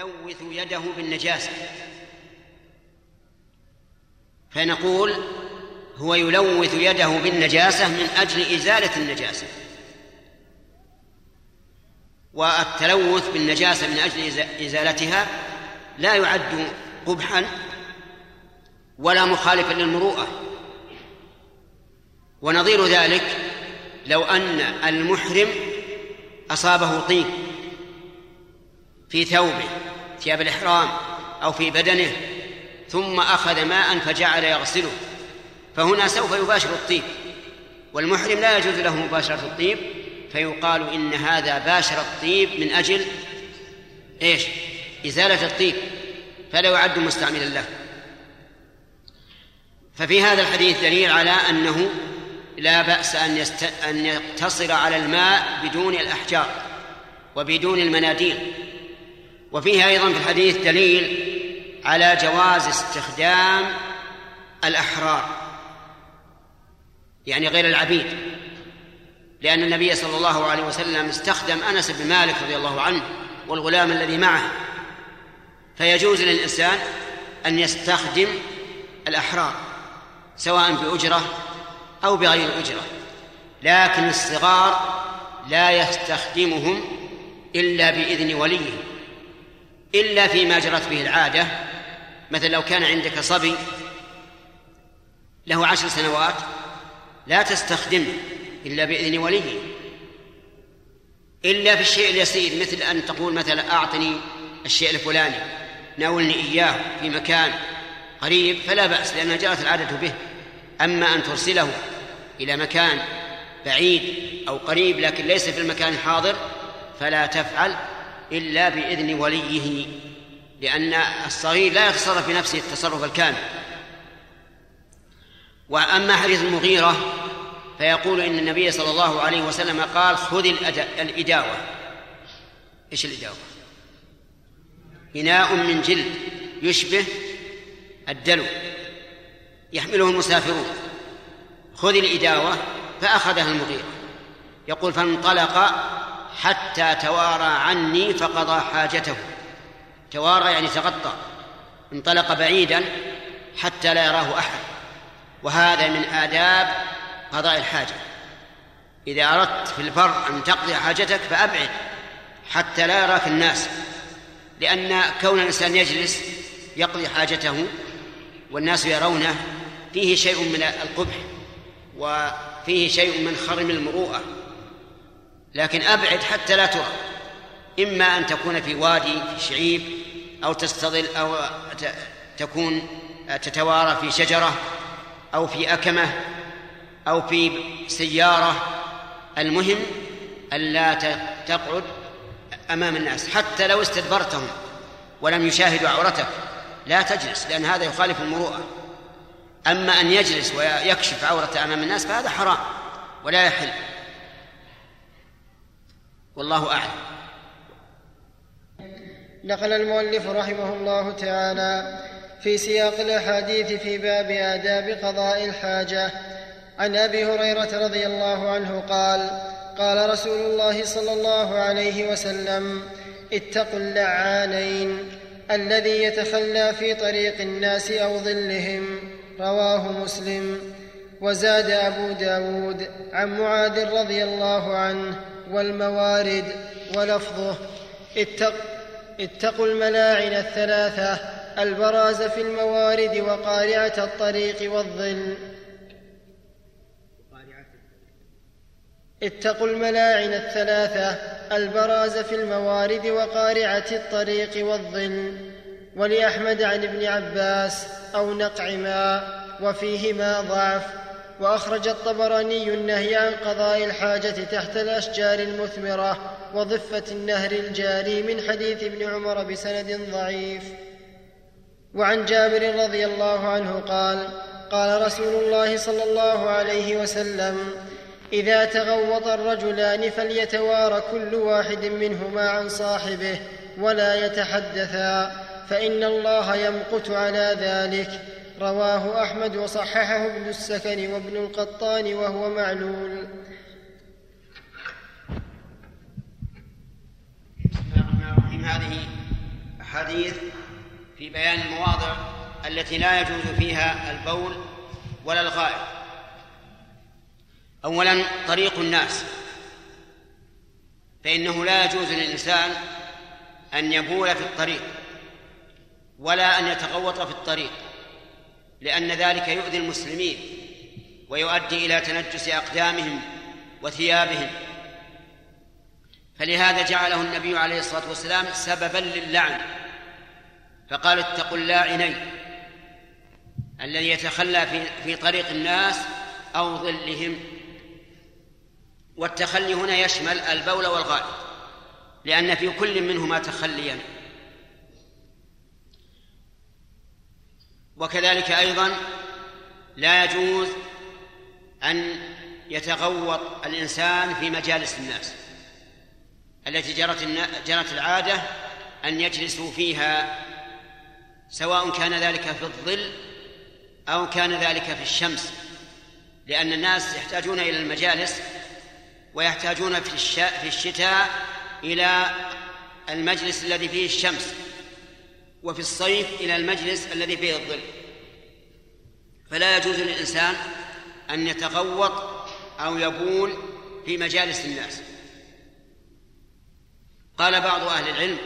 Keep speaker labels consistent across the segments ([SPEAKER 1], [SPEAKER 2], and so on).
[SPEAKER 1] يلوث يده بالنجاسة. فنقول هو يلوث يده بالنجاسة من أجل إزالة النجاسة. والتلوث بالنجاسة من أجل إزالتها لا يعد قبحا ولا مخالفا للمروءة. ونظير ذلك لو أن المحرم أصابه طين. في ثوبه ثياب الإحرام أو في بدنه ثم أخذ ماء فجعل يغسله. فهنا سوف يباشر الطيب والمحرم لا يجوز له مباشرة الطيب فيقال إن هذا باشر الطيب من أجل إيش؟ إزالة الطيب فلا يعد مستعملا له. ففي هذا الحديث دليل على أنه لا بأس أن, يست... أن يقتصر على الماء بدون الأحجار وبدون المناديل. وفيه أيضا في الحديث دليل على جواز استخدام الأحرار يعني غير العبيد لأن النبي صلى الله عليه وسلم استخدم أنس بن مالك رضي الله عنه والغلام الذي معه. فيجوز للإنسان أن يستخدم الأحرار سواء بأجرة أو بغير أجرة لكن الصغار لا يستخدمهم إلا بإذن وليه. إلا فيما جرت به العادة. مثل لو كان عندك صبي له عشر سنوات لا تستخدمه إلا بإذن وليه. إلا في الشيء اليسير مثل أن تقول مثلا أعطني الشيء الفلاني ناولني إياه في مكان قريب فلا بأس لأنها جرت العادة به. أما أن ترسله إلى مكان بعيد أو قريب لكن ليس في المكان الحاضر فلا تفعل. إلا بإذن وليه لأن الصغير لا يتصرف بنفسه التصرف الكامل. وأما حديث المغيرة فيقول إن النبي صلى الله عليه وسلم قال خذ الإداوة. إيش الإداوة؟ إناء من جلد يشبه الدلو يحمله المسافرون. خذ الإداوة فأخذها المغيرة. يقول فانطلق حتى توارى عني فقضى حاجته. توارى يعني تغطى. انطلق بعيدا حتى لا يراه أحد. وهذا من آداب قضاء الحاجة. إذا أردت في البر أن تقضي حاجتك فأبعد حتى لا يراك الناس. لأن كون الإنسان يجلس يقضي حاجته والناس يرونه فيه شيء من القبح وفيه شيء من خرم المروءة. لكن أبعد حتى لا ترى إما أن تكون في وادي في شعيب أو تستظل أو تكون تتوارى في شجرة أو في أكمة أو في سيارة. المهم ألا تقعد أمام الناس حتى لو استدبرتهم ولم يشاهدوا عورتك. لا تجلس لأن هذا يخالف المروءة. أما أن يجلس ويكشف عورة أمام الناس فهذا حرام ولا يحل. والله أعلم.
[SPEAKER 2] نقل المؤلف رحمه الله تعالى في سياق الأحاديث في باب آداب قضاء الحاجة. عن أبي هريرة رضي الله عنه قال قال رسول الله صلى الله عليه وسلم اتقوا اللعانين الذي يتخلى في طريق الناس أو ظلهم. رواه مسلم. وزاد أبو داود عن معاذ رضي الله عنه والموارد ولفظه. اتق اتقوا الملاعن الثلاثة. البراز في الموارد وقارعة الطريق والظل. اتقوا الملاعن الثلاثة. البراز في الموارد وقارعة الطريق والظل. ولأحمد عن ابن عباس أو نقع ماء وفيهما ضعف. وأخرج الطبراني النهي عن قضاء الحاجة تحت الأشجار المثمرة وضفة النهر الجاري من حديث ابن عمر بسند ضعيف. وعن جابر رضي الله عنه قال قال رسول الله صلى الله عليه وسلم إذا تغوط الرجلان فليتوارى كل واحد منهما عن صاحبه ولا يتحدثا فإن الله يمقت على ذلك. رواه أحمد وصححه ابن السكن وابن القطان وهو معلول.
[SPEAKER 1] هذه حديث في بيان المواضع التي لا يجوز فيها البول ولا الغائط اولا طريق الناس. فإنه لا يجوز للإنسان أن يبول في الطريق ولا أن يتغوط في الطريق. لأن ذلك يؤذي المسلمين ويؤدي إلى تنجس أقدامهم وثيابهم. فلهذا جعله النبي عليه الصلاة والسلام سببا للعن. فقال اتقوا اللاعنين الذي يتخلى في في طريق الناس أو ظلهم. والتخلي هنا يشمل البول والغائط لأن في كل منهما تخليا. وكذلك أيضا لا يجوز أن يتغوط الإنسان في مجالس الناس التي جرت جرت العادة أن يجلسوا فيها سواء كان ذلك في الظل أو كان ذلك في الشمس لأن الناس يحتاجون إلى المجالس ويحتاجون في الشتاء إلى المجلس الذي فيه الشمس. وفي الصيف إلى المجلس الذي فيه الظل. فلا يجوز للإنسان أن يتغوط أو يبول في مجالس الناس. قال بعض أهل العلم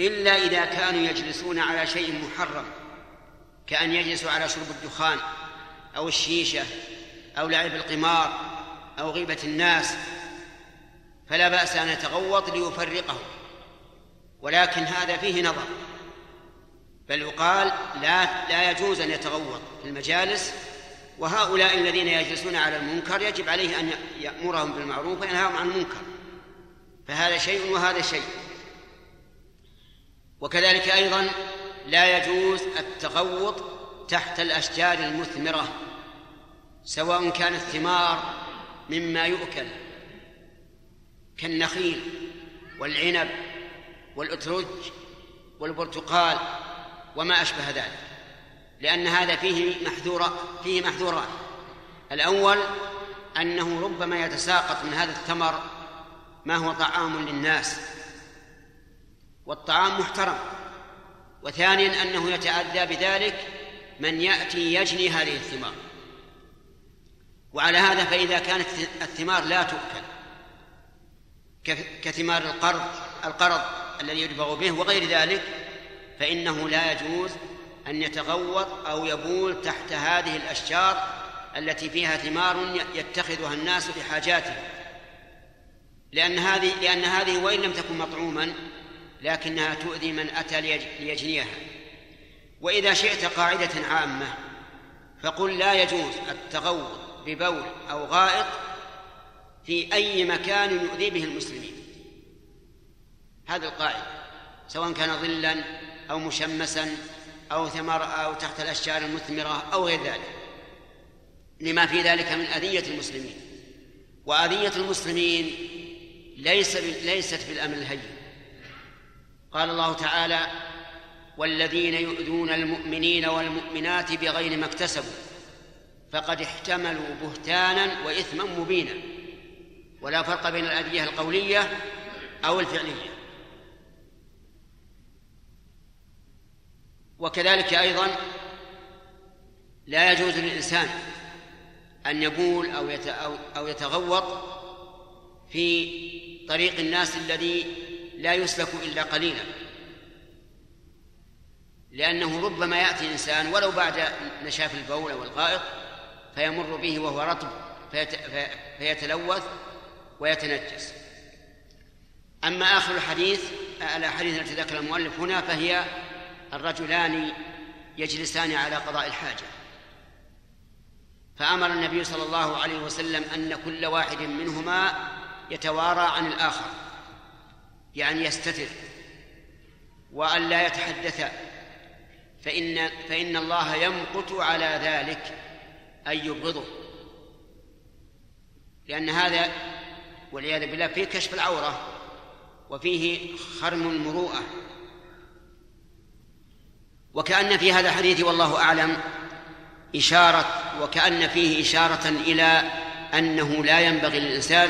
[SPEAKER 1] إلا إذا كانوا يجلسون على شيء محرم كأن يجلسوا على شرب الدخان أو الشيشة أو لعب القمار أو غيبة الناس فلا بأس أن يتغوط ليفرقه ولكن هذا فيه نظر. بل يقال لا لا يجوز أن يتغوط في المجالس وهؤلاء الذين يجلسون على المنكر يجب عليه أن يأمرهم بالمعروف وينهاهم عن المنكر. فهذا شيء وهذا شيء. وكذلك أيضا لا يجوز التغوط تحت الأشجار المثمرة سواء كانت ثمار مما يؤكل كالنخيل والعنب والأترج والبرتقال. وما أشبه ذلك لأن هذا فيه محذورة فيه محذوران. الأول أنه ربما يتساقط من هذا الثمر ما هو طعام للناس والطعام محترم. وثانيا أنه يتأذى بذلك من يأتي يجني هذه الثمار. وعلى هذا فإذا كانت الثمار لا تؤكل كثمار القرض القرض الذي يدبغ به وغير ذلك فإنه لا يجوز أن يتغوط أو يبول تحت هذه الأشجار التي فيها ثمار يتخذها الناس لحاجاتهم لأن هذه لأن هذه وإن لم تكن مطعوما لكنها تؤذي من أتى ليجنيها. وإذا شئت قاعدة عامة فقل لا يجوز التغوط ببول أو غائط في أي مكان يؤذي به المسلمين. هذه القاعدة سواء كان ظلا أو مشمسا أو ثمر أو تحت الأشجار المثمرة أو غير ذلك. لما في ذلك من أذية المسلمين. وأذية المسلمين ليس ليست بالامر الهين. قال الله تعالى والذين يؤذون المؤمنين والمؤمنات بغير ما اكتسبوا فقد احتملوا بهتانا واثما مبينا. ولا فرق بين الأذية القولية أو الفعلية. وكذلك أيضا لا يجوز للإنسان أن يبول أو أو يتغوط في طريق الناس الذي لا يسلك إلا قليلا. لأنه ربما يأتي إنسان ولو بعد نشاف البول أو الغائط فيمر به وهو رطب فيتلوث ويتنجس. أما آخر الحديث الأحاديث التي ذكر المؤلف هنا فهي الرجلان يجلسان على قضاء الحاجة. فأمر النبي صلى الله عليه وسلم أن كل واحد منهما يتوارى عن الآخر يعني يستتر وأن لا يتحدث فإن فإن الله يمقت على ذلك أن يبغضه. لأن هذا والعياذ بالله فيه كشف العورة وفيه خرم المروءة. وكأن في هذا الحديث والله أعلم إشارة وكأن فيه إشارة إلى أنه لا ينبغي للإنسان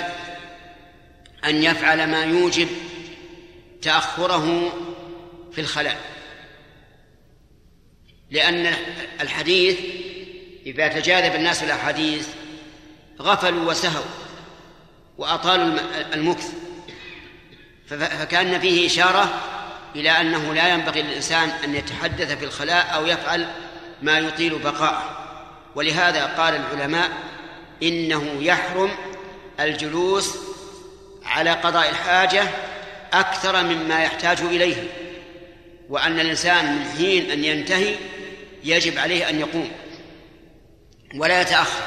[SPEAKER 1] أن يفعل ما يوجب تأخره في الخلاء. لأن الحديث إذا تجاذب الناس الأحاديث غفلوا وسهوا وأطالوا المكث. فكأن فيه إشارة إلى أنه لا ينبغي للإنسان أن يتحدث في الخلاء أو يفعل ما يطيل بقاءه. ولهذا قال العلماء إنه يحرم الجلوس على قضاء الحاجة أكثر مما يحتاج إليه وأن الإنسان من حين أن ينتهي يجب عليه أن يقوم ولا يتأخر.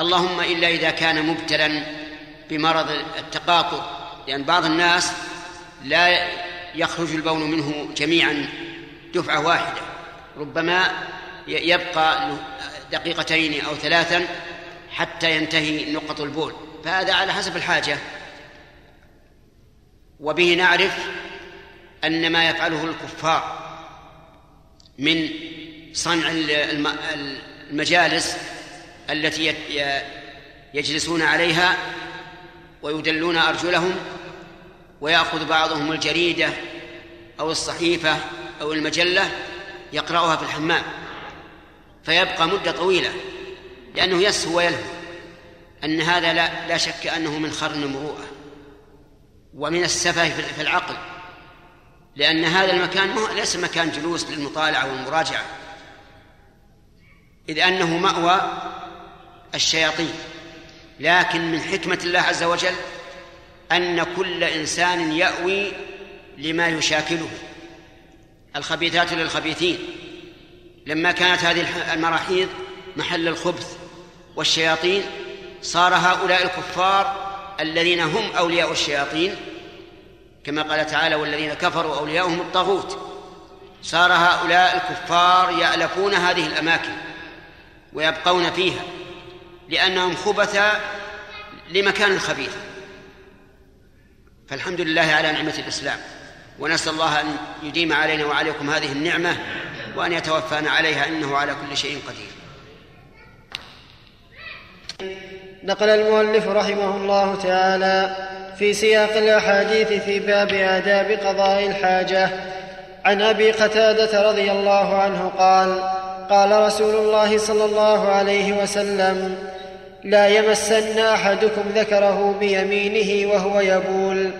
[SPEAKER 1] اللهم إلا إذا كان مبتلا بمرض التقاطر لأن بعض الناس لا يخرج البول منه جميعا دفعة واحدة ربما يبقى دقيقتين أو ثلاثا حتى ينتهي نقط البول. فهذا على حسب الحاجة. وبه نعرف أن ما يفعله الكفار من صنع المجالس التي يجلسون عليها ويدلون أرجلهم ويأخذ بعضهم الجريدة أو الصحيفة أو المجلة يقرأها في الحمام فيبقى مدة طويلة لأنه يسهو ويلهو. أن هذا لا, لا شك أنه من خرن المروءة ومن السفه في العقل لأن هذا المكان ليس مكان جلوس للمطالعة والمراجعة إذ أنه مأوى الشياطين لكن من حكمة الله عز وجل أن كل إنسان يأوي لما يشاكله. الخبيثات للخبيثين. لما كانت هذه المراحيض محل الخبث والشياطين صار هؤلاء الكفار الذين هم أولياء الشياطين. كما قال تعالى والذين كفروا أولياؤهم الطاغوت صار هؤلاء الكفار يألفون هذه الأماكن ويبقون فيها لأنهم خبث لمكان خبيث. فالحمد لله على نعمة الإسلام. ونسأل الله أن يديم علينا وعليكم هذه النعمة وأن يتوفانا عليها إنه على كل شيء قدير.
[SPEAKER 2] نقل المؤلف رحمه الله تعالى في سياق الأحاديث في باب آداب قضاء الحاجة. عن أبي قتادة رضي الله عنه قال قال رسول الله صلى الله عليه وسلم لا يمسن أحدكم ذكره بيمينه وهو يبول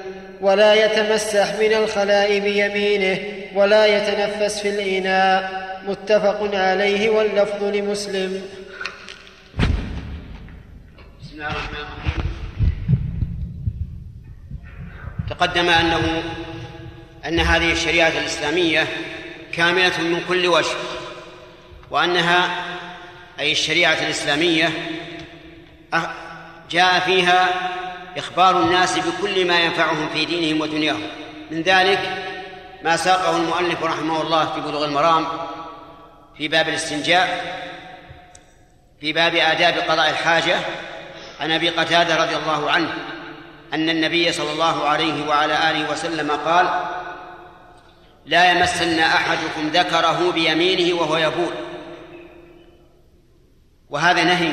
[SPEAKER 2] ولا يتمسح من الخلاء بيمينه ولا يتنفس في الإناء. متفق عليه واللفظ لمسلم.
[SPEAKER 1] بسم الله الرحمن الرحيم. تقدم أنه أن هذه الشريعة الإسلامية كاملة من كل وجه وأنها أي الشريعة الإسلامية جاء فيها إخبار الناس بكل ما ينفعهم في دينهم ودنياهم. من ذلك ما ساقه المؤلف رحمه الله في بلوغ المرام في باب الاستنجاء في باب آداب قضاء الحاجة عن أبي قتادة رضي الله عنه أن النبي صلى الله عليه وعلى آله وسلم قال لا يمسن أحدكم ذكره بيمينه وهو يبول. وهذا نهي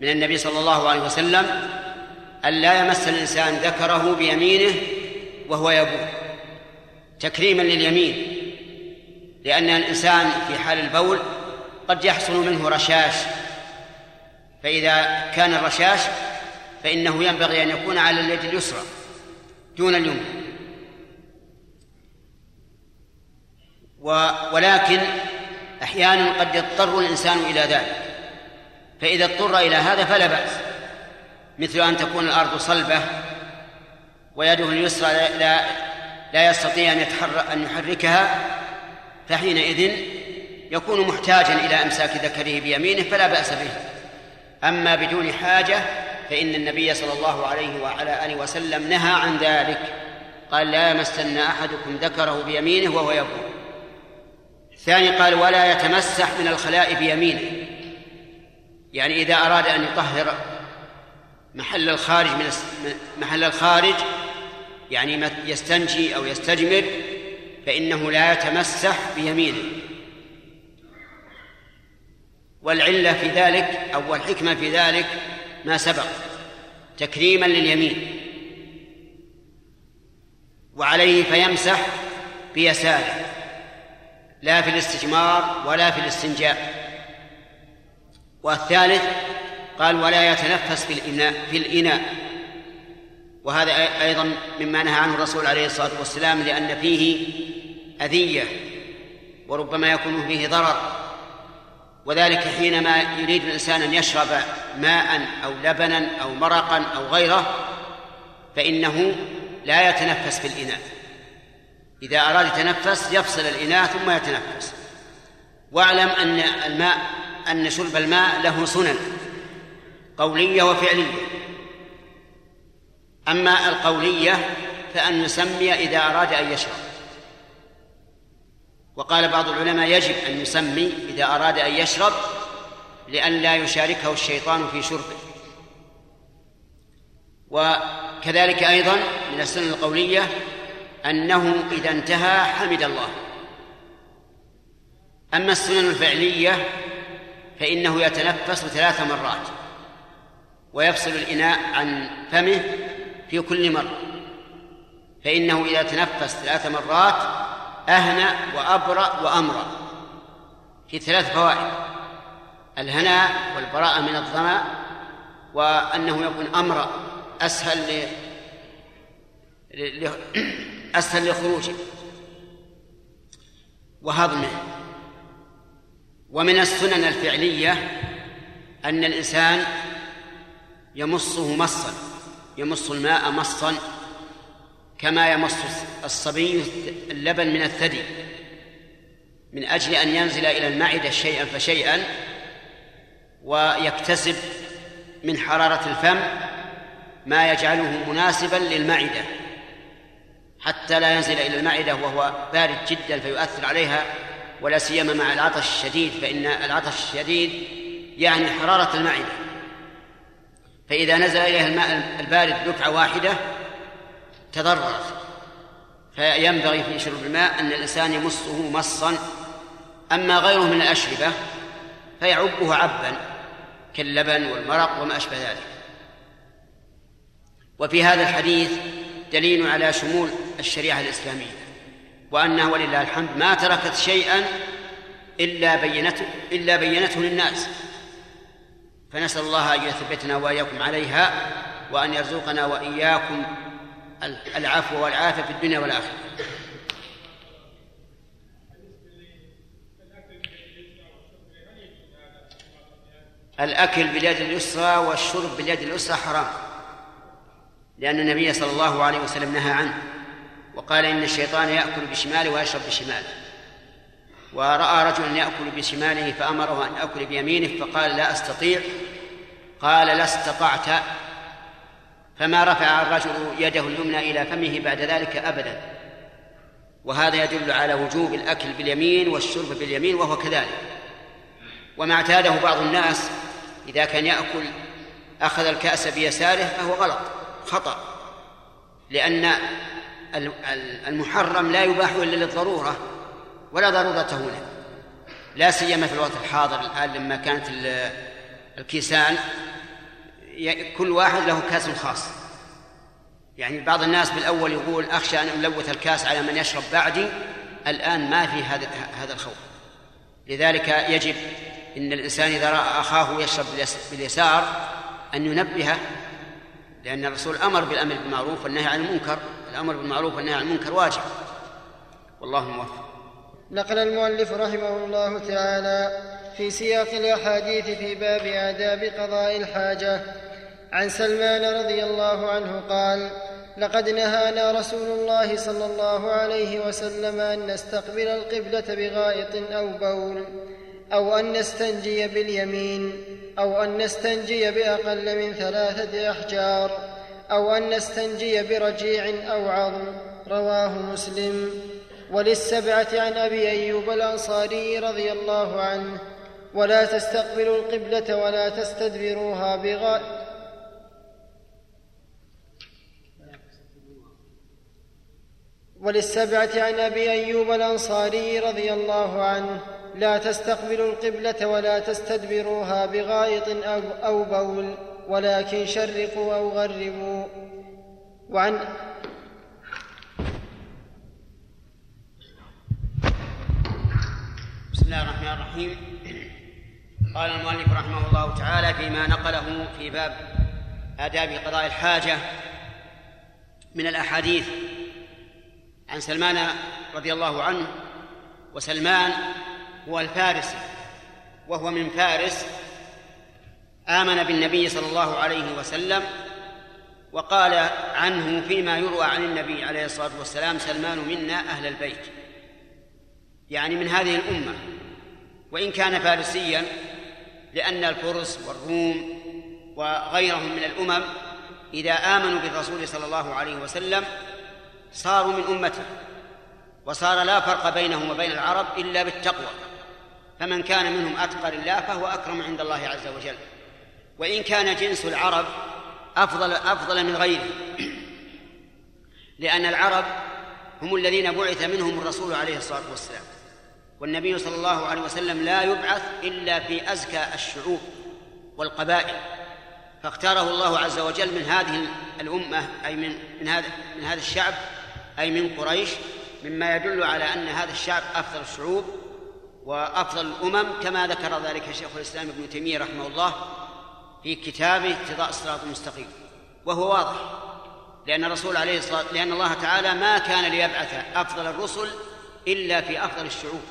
[SPEAKER 1] من النبي صلى الله عليه وسلم أن لا يمس الإنسان ذكره بيمينه وهو يبول تكريما لليمين لأن الإنسان في حال البول قد يحصل منه رشاش فإذا كان الرشاش فإنه ينبغي أن يكون على اليد اليسرى دون اليمنى. ولكن أحيانا قد يضطر الإنسان إلى ذلك. فإذا اضطر إلى هذا فلا بأس. مثل أن تكون الأرض صلبة ويده اليسرى لا لا يستطيع أن يتحرك أن يحركها فحينئذ يكون محتاجا إلى إمساك ذكره بيمينه فلا بأس به. أما بدون حاجة فإن النبي صلى الله عليه وعلى آله وسلم نهى عن ذلك. قال لا يمسن أحدكم ذكره بيمينه وهو يقول الثاني قال ولا يتمسح من الخلاء بيمينه. يعني إذا أراد أن يطهر محل الخارج من محل الخارج يعني يستنجي أو يستجمر فإنه لا يتمسح بيمينه. والعلة في ذلك أو الحكمة في ذلك ما سبق تكريما لليمين. وعليه فيمسح بيساره لا في الاستجمار ولا في الاستنجاء. والثالث قال ولا يتنفس في الإناء في الإناء. وهذا أيضا مما نهى عنه الرسول عليه الصلاة والسلام لأن فيه أذية وربما يكون فيه ضرر. وذلك حينما يريد الإنسان أن يشرب ماء أو لبنا أو مرقا أو غيره فإنه لا يتنفس في الإناء. إذا أراد يتنفس يفصل الإناء ثم يتنفس. واعلم أن الماء أن شرب الماء له سنن قولية وفعلية. أما القولية فأن يسمي إذا أراد أن يشرب. وقال بعض العلماء يجب أن يسمي إذا أراد أن يشرب لئلا يشاركه الشيطان في شربه. وكذلك أيضا من السنن القولية أنه إذا انتهى حمد الله. أما السنن الفعلية فإنه يتنفس ثلاث مرات ويفصل الإناء عن فمه في كل مرة. فإنه إذا تنفس ثلاث مرات أهنأ وأبرأ وأمرأ في ثلاث فوائد الهناء والبراءة من الظمأ وأنه يكون أمرأ أسهل ل... أسهل لخروجه وهضمه. ومن السنن الفعلية أن الإنسان يمصه مصا يمص الماء مصا كما يمص الصبي اللبن من الثدي. من أجل أن ينزل إلى المعدة شيئا فشيئا ويكتسب من حرارة الفم ما يجعله مناسبا للمعدة. حتى لا ينزل إلى المعدة وهو بارد جدا فيؤثر عليها ولا سيما مع العطش الشديد فإن العطش الشديد يعني حرارة المعدة. فإذا نزل إليها الماء البارد دفعة واحدة تضررت فينبغي في شرب الماء أن الإنسان يمصه مصا. أما غيره من الأشربة فيعبه عبا كاللبن والمرق وما أشبه ذلك. وفي هذا الحديث دليل على شمول الشريعة الإسلامية. وأنها ولله الحمد ما تركت شيئا إلا بينته إلا بينته للناس. فنسأل الله أن يثبتنا وإياكم عليها وأن يرزقنا وإياكم العفو والعافية في الدنيا والآخرة. الأكل باليد اليسرى والشرب باليد اليسرى حرام لأن النبي صلى الله عليه وسلم نهى عنه. وقال إن الشيطان يأكل بشماله ويشرب بشماله. ورأى رجلا يأكل بشماله فأمره أن يأكل بيمينه فقال لا أستطيع. قال لا استطعت. فما رفع الرجل يده اليمنى إلى فمه بعد ذلك أبدا. وهذا يدل على وجوب الأكل باليمين والشرب باليمين وهو كذلك. وما اعتاده بعض الناس إذا كان يأكل أخذ الكأس بيساره فهو غلط خطأ. لأن المحرم لا يباح إلا للضرورة ولا ضرورة هنا. لا سيما في الوقت الحاضر الآن لما كانت الكيسان كل واحد له كاس خاص. يعني بعض الناس بالأول يقول أخشى أن ألوث الكاس على من يشرب بعدي الآن ما في هذا هذا الخوف. لذلك يجب إن الإنسان إذا رأى أخاه يشرب باليسار أن ينبهه لأن الرسول أمر بالأمر بالمعروف والنهي عن المنكر. الأمر بالمعروف والنهي عن المنكر واجب. والله موفق.
[SPEAKER 2] نقل المؤلف رحمه الله تعالى في سياق الأحاديث في باب آداب قضاء الحاجة. عن سلمان رضي الله عنه قال لقد نهانا رسول الله صلى الله عليه وسلم أن نستقبل القبلة بغائط أو بول أو أن نستنجي باليمين. أو أن نستنجي بأقل من ثلاثة أحجار أو أن نستنجي برجيع أو عظم. رواه مسلم. وللسبعة عن أبي أيوب الأنصاري رضي الله عنه ولا تستقبلوا القبلة ولا تستدبروها بغاء وللسبعة عن أبي أيوب الأنصاري رضي الله عنه لا تستقبلوا القبلة ولا تستدبروها بغائط أو بول ولكن شرقوا أو غربوا. وعن
[SPEAKER 1] الله الرحمن الرحيم. قال المؤلف رحمه الله تعالى فيما نقله في باب آداب قضاء الحاجة من الأحاديث عن سلمان رضي الله عنه وسلمان هو الفارسي وهو من فارس آمن بالنبي صلى الله عليه وسلم وقال عنه فيما يروى عن النبي عليه الصلاة والسلام سلمان منا أهل البيت. يعني من هذه الأمة. وإن كان فارسيا لأن الفرس والروم وغيرهم من الأمم إذا آمنوا بالرسول صلى الله عليه وسلم صاروا من أمته وصار لا فرق بينهم وبين العرب إلا بالتقوى. فمن كان منهم أتقى لله فهو أكرم عند الله عز وجل. وإن كان جنس العرب أفضل أفضل من غيره. لأن العرب هم الذين بعث منهم الرسول عليه الصلاة والسلام. والنبي صلى الله عليه وسلم لا يبعث إلا في أزكى الشعوب والقبائل. فاختاره الله عز وجل من هذه الأمة أي من من هذا من هذا الشعب أي من قريش مما يدل على أن هذا الشعب أفضل الشعوب وأفضل الأمم كما ذكر ذلك شيخ الإسلام ابن تيمية رحمه الله في كتابه اقتضاء الصراط المستقيم وهو واضح لأن الرسول عليه الصلاة لأن الله تعالى ما كان ليبعث أفضل الرسل إلا في أفضل الشعوب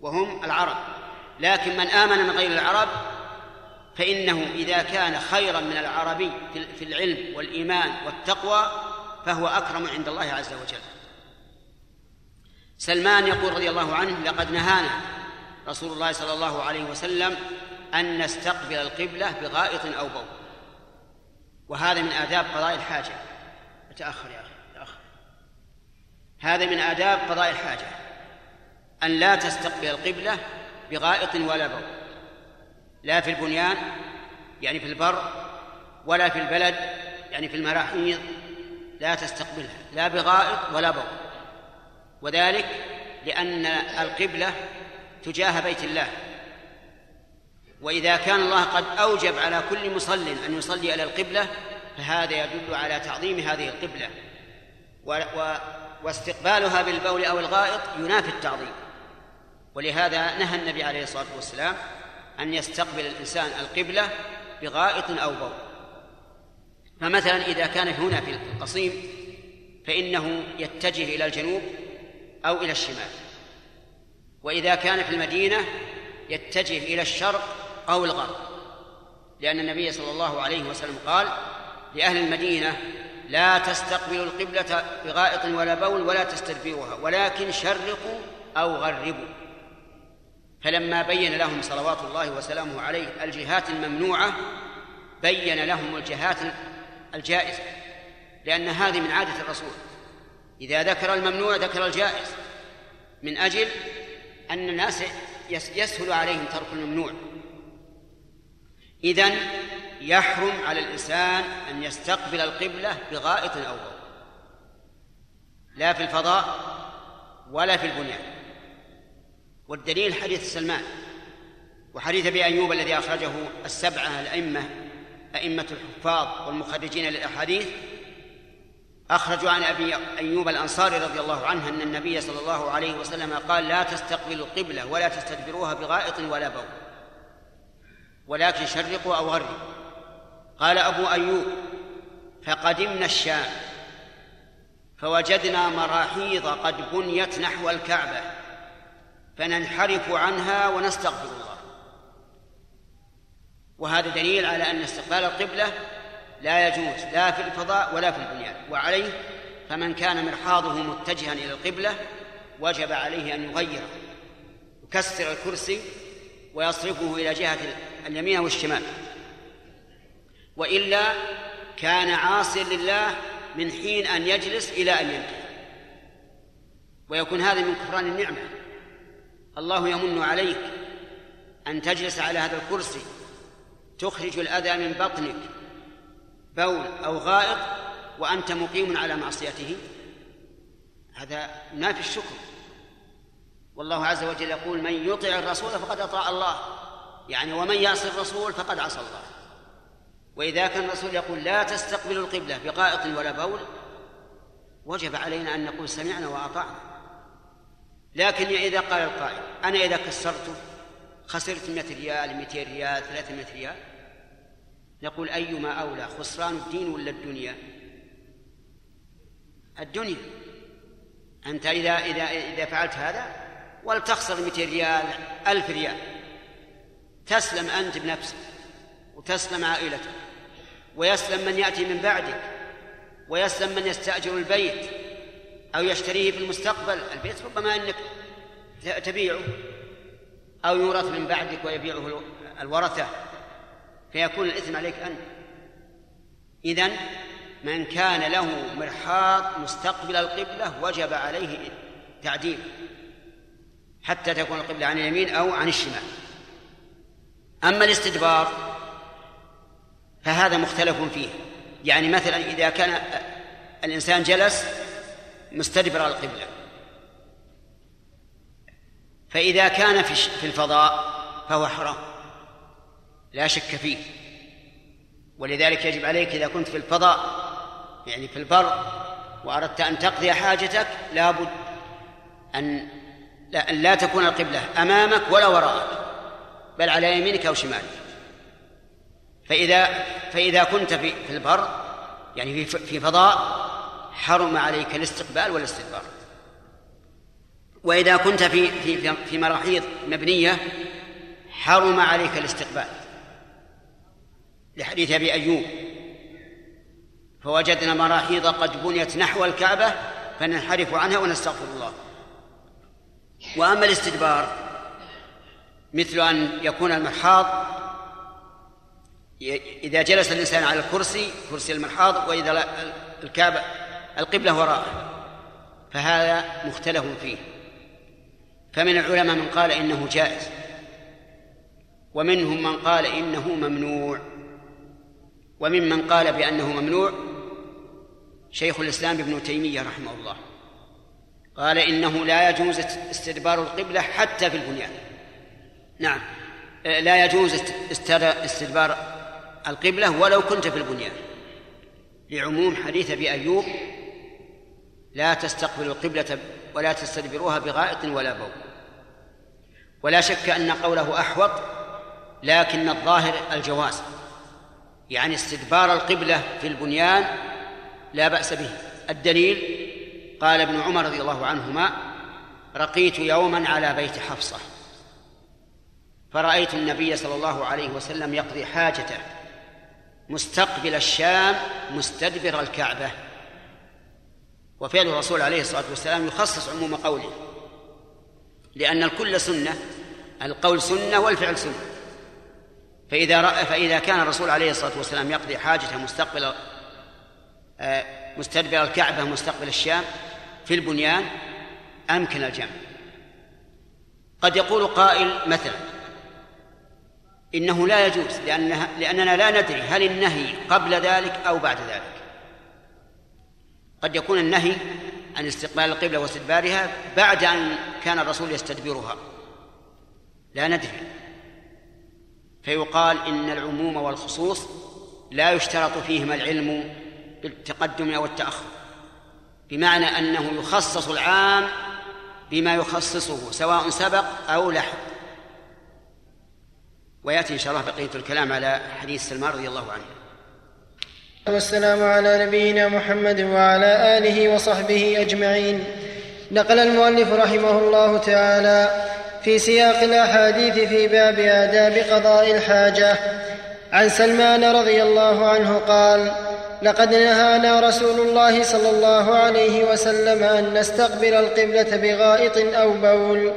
[SPEAKER 1] وهم العرب. لكن من آمن من غير العرب فإنه إذا كان خيرا من العربي في العلم والإيمان والتقوى فهو أكرم عند الله عز وجل. سلمان يقول رضي الله عنه لقد نهانا رسول الله صلى الله عليه وسلم أن نستقبل القبلة بغائط أو بول. وهذا من آداب قضاء الحاجة. تأخر يا أخي تأخر. هذا من آداب قضاء الحاجة أن لا تستقبل القبلة بغائط ولا بول. لا في البنيان يعني في البر ولا في البلد يعني في المراحيض لا تستقبلها لا بغائط ولا بول. وذلك لأن القبلة تجاه بيت الله. وإذا كان الله قد أوجب على كل مصل أن يصلي إلى القبلة فهذا يدل على تعظيم هذه القبلة. و... و... واستقبالها بالبول أو الغائط ينافي التعظيم. ولهذا نهى النبي عليه الصلاة والسلام أن يستقبل الإنسان القبلة بغائط أو بول. فمثلا إذا كان هنا في القصيم فإنه يتجه إلى الجنوب أو إلى الشمال. وإذا كان في المدينة يتجه إلى الشرق أو الغرب. لأن النبي صلى الله عليه وسلم قال لأهل المدينة لا تستقبلوا القبلة بغائط ولا بول ولا تستدبروها ولكن شرقوا أو غربوا. فلما بين لهم صلوات الله وسلامه عليه الجهات الممنوعة بين لهم الجهات الجائزة لأن هذه من عادة الرسول. إذا ذكر الممنوع ذكر الجائز من أجل أن الناس يسهل عليهم ترك الممنوع. إذن يحرم على الإنسان أن يستقبل القبلة بغائط أو لا في الفضاء ولا في البنيان. والدليل حديث سلمان وحديث أبي أيوب الذي أخرجه السبعة الأئمة أئمة الحفاظ والمخرجين للأحاديث اخرجوا عن أبي أيوب الأنصاري رضي الله عنه أن النبي صلى الله عليه وسلم قال لا تستقبلوا القبلة ولا تستدبروها بغائط ولا بول. ولكن شرقوا أو غربوا. قال أبو أيوب فقدمنا الشام. فوجدنا مراحيض قد بنيت نحو الكعبة. فننحرف عنها ونستغفر الله. وهذا دليل على أن استقبال القبلة لا يجوز لا في الفضاء ولا في البنيان. وعليه فمن كان مرحاضه متجها إلى القبلة وجب عليه أن يغير يكسر الكرسي ويصرفه إلى جهة اليمين والشمال. وإلا كان عاصيا لله من حين أن يجلس إلى أن ينتهي. ويكون هذا من كفران النعمة. الله يمن عليك أن تجلس على هذا الكرسي تخرج الأذى من بطنك بول أو غائط وأنت مقيم على معصيته؟ هذا ينافي الشكر. والله عز وجل يقول من يطع الرسول فقد أطاع الله. يعني ومن يعصي الرسول فقد عصى الله. وإذا كان الرسول يقول لا تستقبلوا القبلة بغائط ولا بول وجب علينا أن نقول سمعنا وأطعنا. لكن إذا قال القائل أنا إذا كسرته خسرت 100 ريال 200 ريال 300 ريال نقول أيما أولى خسران الدين ولا الدنيا؟ الدنيا. أنت إذا إذا إذا فعلت هذا ولتخسر 200 ريال 1000 ريال تسلم أنت بنفسك وتسلم عائلتك ويسلم من يأتي من بعدك ويسلم من يستأجر البيت أو يشتريه في المستقبل. البيت ربما أنك تبيعه أو يورث من بعدك ويبيعه الورثة. فيكون الإثم عليك أنت. إذن من كان له مرحاض مستقبل القبلة وجب عليه تعديل حتى تكون القبلة عن اليمين أو عن الشمال. أما الاستدبار فهذا مختلف فيه. يعني مثلا إذا كان الإنسان جلس مستدبر القبلة فإذا كان في الفضاء فهو حرام. لا شك فيه. ولذلك يجب عليك إذا كنت في الفضاء يعني في البر وأردت أن تقضي حاجتك لابد أن لا, أن لا تكون القبلة أمامك ولا وراءك بل على يمينك أو شمالك. فإذا فإذا كنت في في البر يعني في في فضاء حرم عليك الاستقبال والاستدبار. وإذا كنت في في في مراحيض مبنية حرم عليك الاستقبال. لحديث أبي أيوب. فوجدنا مراحيض قد بنيت نحو الكعبة فننحرف عنها ونستغفر الله. وأما الاستدبار مثل أن يكون المرحاض إذا جلس الإنسان على الكرسي كرسي المرحاض وإذا الكعبة القبلة وراءه. فهذا مختلف فيه. فمن العلماء من قال إنه جائز ومنهم من قال إنه ممنوع. وممن قال بأنه ممنوع شيخ الإسلام ابن تيمية رحمه الله. قال إنه لا يجوز استدبار القبلة حتى في البنيان. نعم لا يجوز استدبار القبلة ولو كنت في البنيان. لعموم حديث أبي أيوب لا تستقبلوا القبلة ولا تستدبروها بغائط ولا بول ولا شك أن قوله أحوط لكن الظاهر الجواز. يعني استدبار القبلة في البنيان لا بأس به. الدليل قال ابن عمر رضي الله عنهما رقيت يوما على بيت حفصة فرأيت النبي صلى الله عليه وسلم يقضي حاجته مستقبل الشام مستدبر الكعبة. وفعل الرسول عليه الصلاة والسلام يخصص عموم قوله لأن الكل سنة القول سنة والفعل سنة. فإذا رأى فإذا كان الرسول عليه الصلاة والسلام يقضي حاجته مستقبل آه، مستدبر الكعبة مستقبل الشام في البنيان أمكن الجمع. قد يقول قائل مثلا إنه لا يجوز لأنها لأننا لا ندري هل النهي قبل ذلك أو بعد ذلك. قد يكون النهي عن استقبال القبلة واستدبارها بعد أن كان الرسول يستدبرها. لا ندري. فيقال إن العموم والخصوص لا يشترط فيهما العلم بالتقدم أو التأخر بمعنى أنه يخصص العام بما يخصصه سواء سبق أو لحق. ويأتي إن شاء الله بقية الكلام على حديث سلمان رضي الله عنه.
[SPEAKER 2] والسلام على نبينا محمد وعلى آله وصحبه أجمعين. نقل المؤلف رحمه الله تعالى في سياق الأحاديث في باب آداب قضاء الحاجة. عن سلمان رضي الله عنه قال لقد نهانا رسول الله صلى الله عليه وسلم أن نستقبل القبلة بغائط أو بول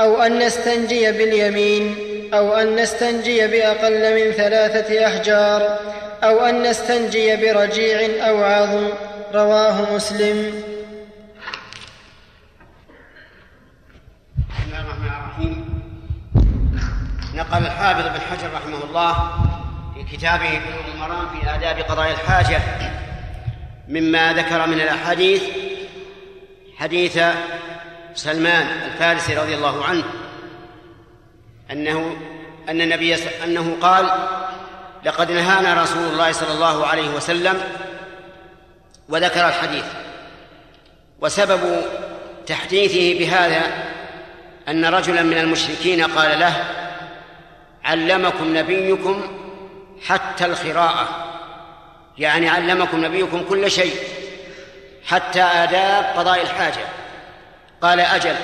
[SPEAKER 2] أو أن نستنجي باليمين أو أن نستنجي بأقل من ثلاثة أحجار أو أن نستنجي برجيع أو عظم. رواه مسلم
[SPEAKER 1] بسم الله الرحمن الرحيم نقل الحافظ بن حجر رحمه الله في كتابه بلوغ المرام في آداب قضاء الحاجة مما ذكر من الأحاديث حديث سلمان الفارسي رضي الله عنه أنه أن النبي أنه قال لقد نهانا رسول الله صلى الله عليه وسلم وذكر الحديث. وسبب تحديثه بهذا أن رجلا من المشركين قال له علمكم نبيكم حتى الخراءة. يعني علمكم نبيكم كل شيء حتى آداب قضاء الحاجة. قال أجل.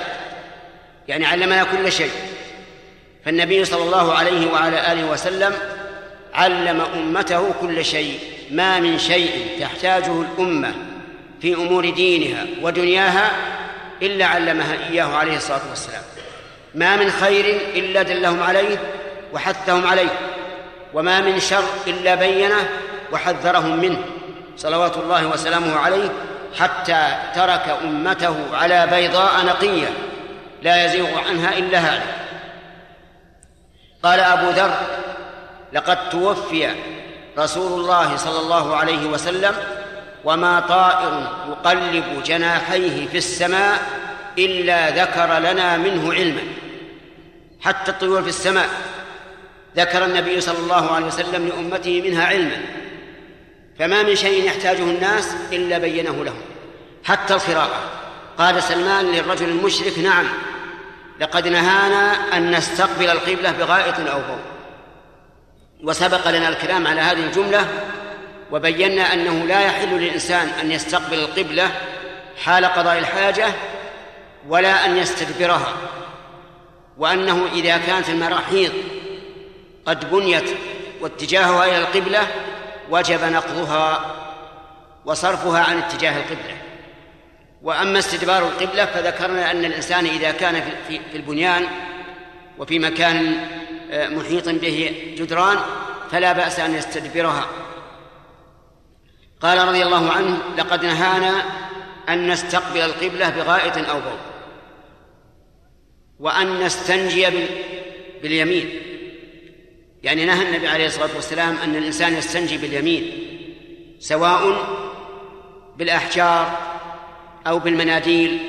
[SPEAKER 1] يعني علمنا كل شيء. فالنبي صلى الله عليه وعلى آله وسلم علم أمته كل شيء ما من شيء تحتاجه الأمة في أمور دينها ودنياها إلا علمها إياه عليه الصلاة والسلام. ما من خير إلا دلهم عليه وحثهم عليه وما من شر إلا بينه وحذرهم منه. صلوات الله وسلامه عليه حتى ترك أمته على بيضاء نقية لا يزيغ عنها إلا هذا قال أبو ذر لقد توفي رسول الله صلى الله عليه وسلم وما طائر يقلب جناحيه في السماء إلا ذكر لنا منه علما حتى الطيور في السماء. ذكر النبي صلى الله عليه وسلم لأمته منها علما. فما من شيء يحتاجه الناس إلا بينه لهم. حتى القراءة. قال سلمان للرجل المشرك نعم لقد نهانا أن نستقبل القبلة بغائط أو بول وسبق لنا الكلام على هذه الجملة وبينا أنه لا يحل للإنسان أن يستقبل القبلة حال قضاء الحاجة ولا أن يستدبرها وأنه إذا كانت المراحيض قد بنيت واتجاهها إلى القبلة وجب نقضها وصرفها عن اتجاه القبلة. وأما استدبار القبلة فذكرنا أن الإنسان إذا كان في البنيان وفي مكان آه، محيط به جدران فلا بأس أن يستدبرها. قال رضي الله عنه لقد نهانا أن نستقبل القبلة بغائط أو بول وأن نستنجي باليمين. يعني نهى النبي عليه الصلاة والسلام أن الإنسان يستنجي باليمين سواء بالأحجار أو بالمناديل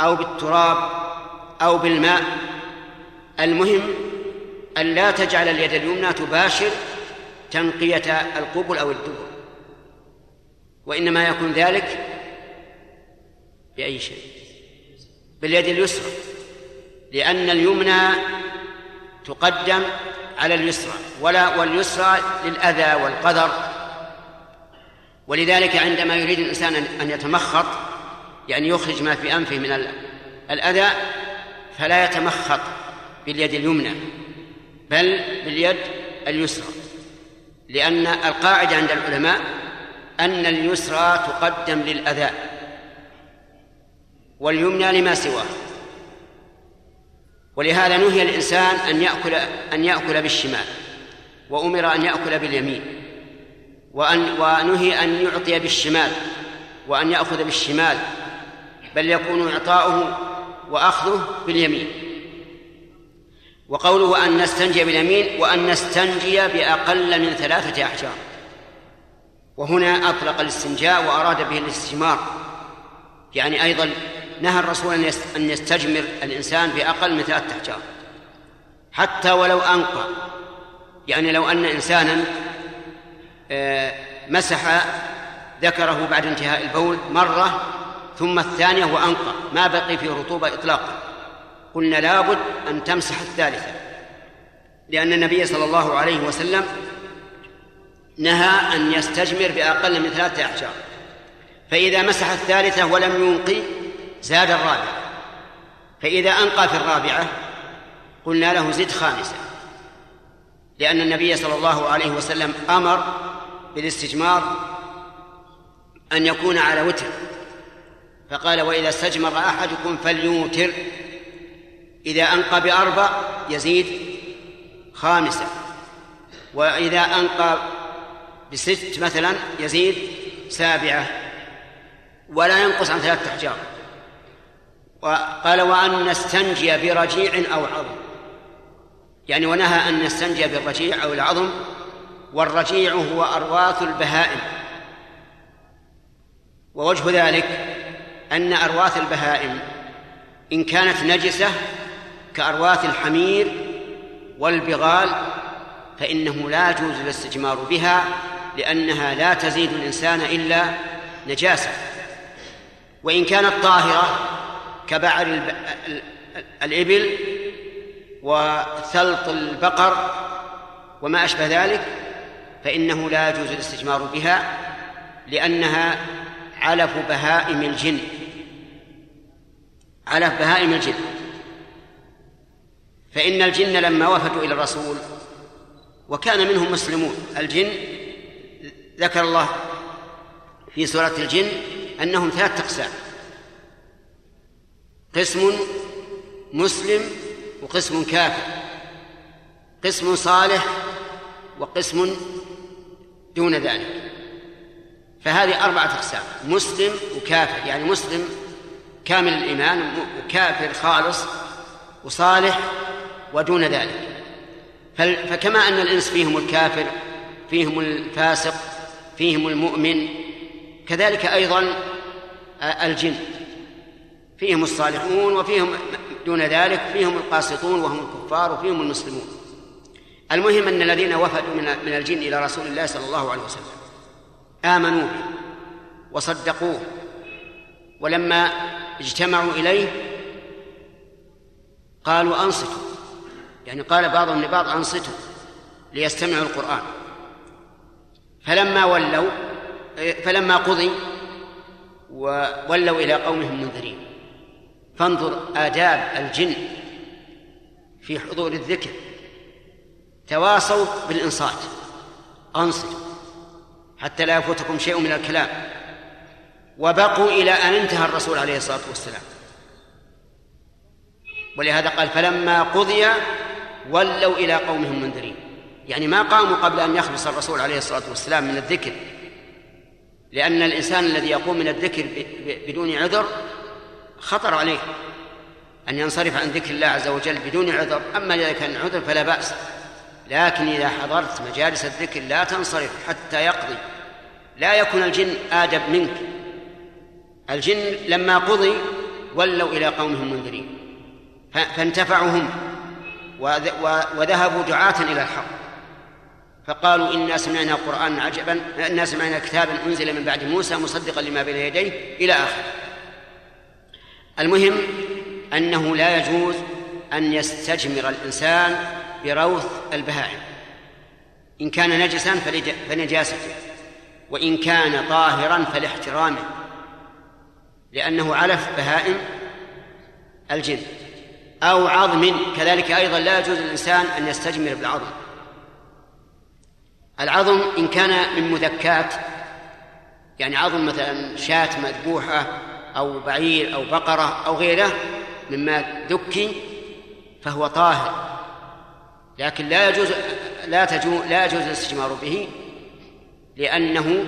[SPEAKER 1] أو بالتراب أو بالماء. المهم أن لا تجعل اليد اليمنى تباشر تنقية القبل أو الدبر وإنما يكون ذلك بأي شيء؟ باليد اليسرى لأن اليمنى تقدم على اليسرى ولا واليسرى للأذى والقدر. ولذلك عندما يريد الإنسان أن يتمخط يعني يخرج ما في أنفه من الأذى فلا يتمخط باليد اليمنى بل باليد اليسرى. لأن القاعدة عند العلماء أن اليسرى تقدم للأذى واليمنى لما سواه. ولهذا نهي الإنسان أن يأكل أن يأكل بالشمال وأمر أن يأكل باليمين وأن ونهي أن يعطي بالشمال وأن يأخذ بالشمال بل يكون إعطاؤه وأخذه باليمين. وقوله أن نستنجي باليمين وأن نستنجي بأقل من ثلاثة أحجار. وهنا أطلق الاستنجاء وأراد به الاستجمار يعني أيضا نهى الرسول أن يستجمر الإنسان بأقل من ثلاثة أحجار. حتى ولو أنقى. يعني لو أن إنسانا آه، مسح ذكره بعد انتهاء البول مرة ثم الثانية وأنقى. ما بقي فيه رطوبة إطلاقا. قلنا لابد أن تمسح الثالثة. لأن النبي صلى الله عليه وسلم نهى أن يستجمر بأقل من ثلاثة أحجار. فإذا مسح الثالثة ولم ينقي زاد الرابعة فإذا أنقى في الرابعة قلنا له زد خامسة. لأن النبي صلى الله عليه وسلم أمر بالاستجمار أن يكون على وتر. فقال وإذا استجمر أحدكم فليوتر. إذا أنقى بأربع يزيد خامسة. وإذا أنقى بست مثلا يزيد سابعة. ولا ينقص عن ثلاثة أحجار. وقال وأن نستنجي برجيع أو عظم. يعني ونهى أن نستنجي بالرجيع أو العظم والرجيع هو أرواث البهائم. ووجه ذلك أن أرواث البهائم إن كانت نجسة كأرواث الحمير والبغال فإنه لا يجوز الاستجمار بها لأنها لا تزيد الإنسان إلا نجاسة. وإن كانت طاهرة كبعر الإبل وثلط البقر وما أشبه ذلك فإنه لا يجوز الاستجمار بها لأنها علف بهائم الجن. علف بهائم الجن. فإن الجن لما وفدوا إلى الرسول وكان منهم مسلمون الجن ذكر الله في سورة الجن أنهم ثلاثة أقسام. قسم مسلم وقسم كافر قسم صالح وقسم دون ذلك. فهذه أربعة أقسام مسلم وكافر يعني مسلم كامل الإيمان وكافر خالص وصالح ودون ذلك. فكما أن الإنس فيهم الكافر فيهم الفاسق فيهم المؤمن كذلك أيضا الجن. فيهم الصالحون وفيهم دون ذلك فيهم القاسطون وهم الكفار وفيهم المسلمون. المهم أن الذين وفدوا من الجن إلى رسول الله صلى الله عليه وسلم آمنوا به وصدقوه ولما اجتمعوا إليه قالوا أنصتوا يعني قال بعضهم لبعض أنصتوا ليستمعوا القرآن. فلما ولوا فلما قضي وولوا إلى قومهم منذرين. فانظر آداب الجن في حضور الذكر. تواصوا بالإنصات. أنصتوا حتى لا يفوتكم شيء من الكلام. وبقوا إلى أن انتهى الرسول عليه الصلاة والسلام. ولهذا قال فلما قضي ولوا إلى قومهم منذرين. يعني ما قاموا قبل أن يخلص الرسول عليه الصلاة والسلام من الذكر. لأن الإنسان الذي يقوم من الذكر بدون عذر خطر عليه أن ينصرف عن ذكر الله عز وجل بدون عذر. أما إذا كان عذر فلا بأس لكن إذا حضرت مجالس الذكر لا تنصرف حتى يقضي. لا يكون الجن آدب منك. الجن لما قضي ولوا إلى قومهم منذرين فانتفعوا هم وذهبوا دعاة إلى الحق. فقالوا إنا سمعنا قرآنا عجبا إنا سمعنا كتابا أنزل من بعد موسى مصدقا لما بين يديه إلى آخره. المهم أنه لا يجوز أن يستجمر الإنسان بروث البهائم. إن كان نجسا فنجاسته وإن كان طاهرا فلاحترامه لأنه علف بهائم الجن أو عظم. كذلك أيضا لا يجوز للإنسان أن يستجمر بالعظم. العظم إن كان من مذكات يعني عظم مثلا شاة مذبوحة أو بعير أو بقرة أو غيره مما ذكي فهو طاهر. لكن لا يجوز لا تجوز لا يجوز الاستجمار به لأنه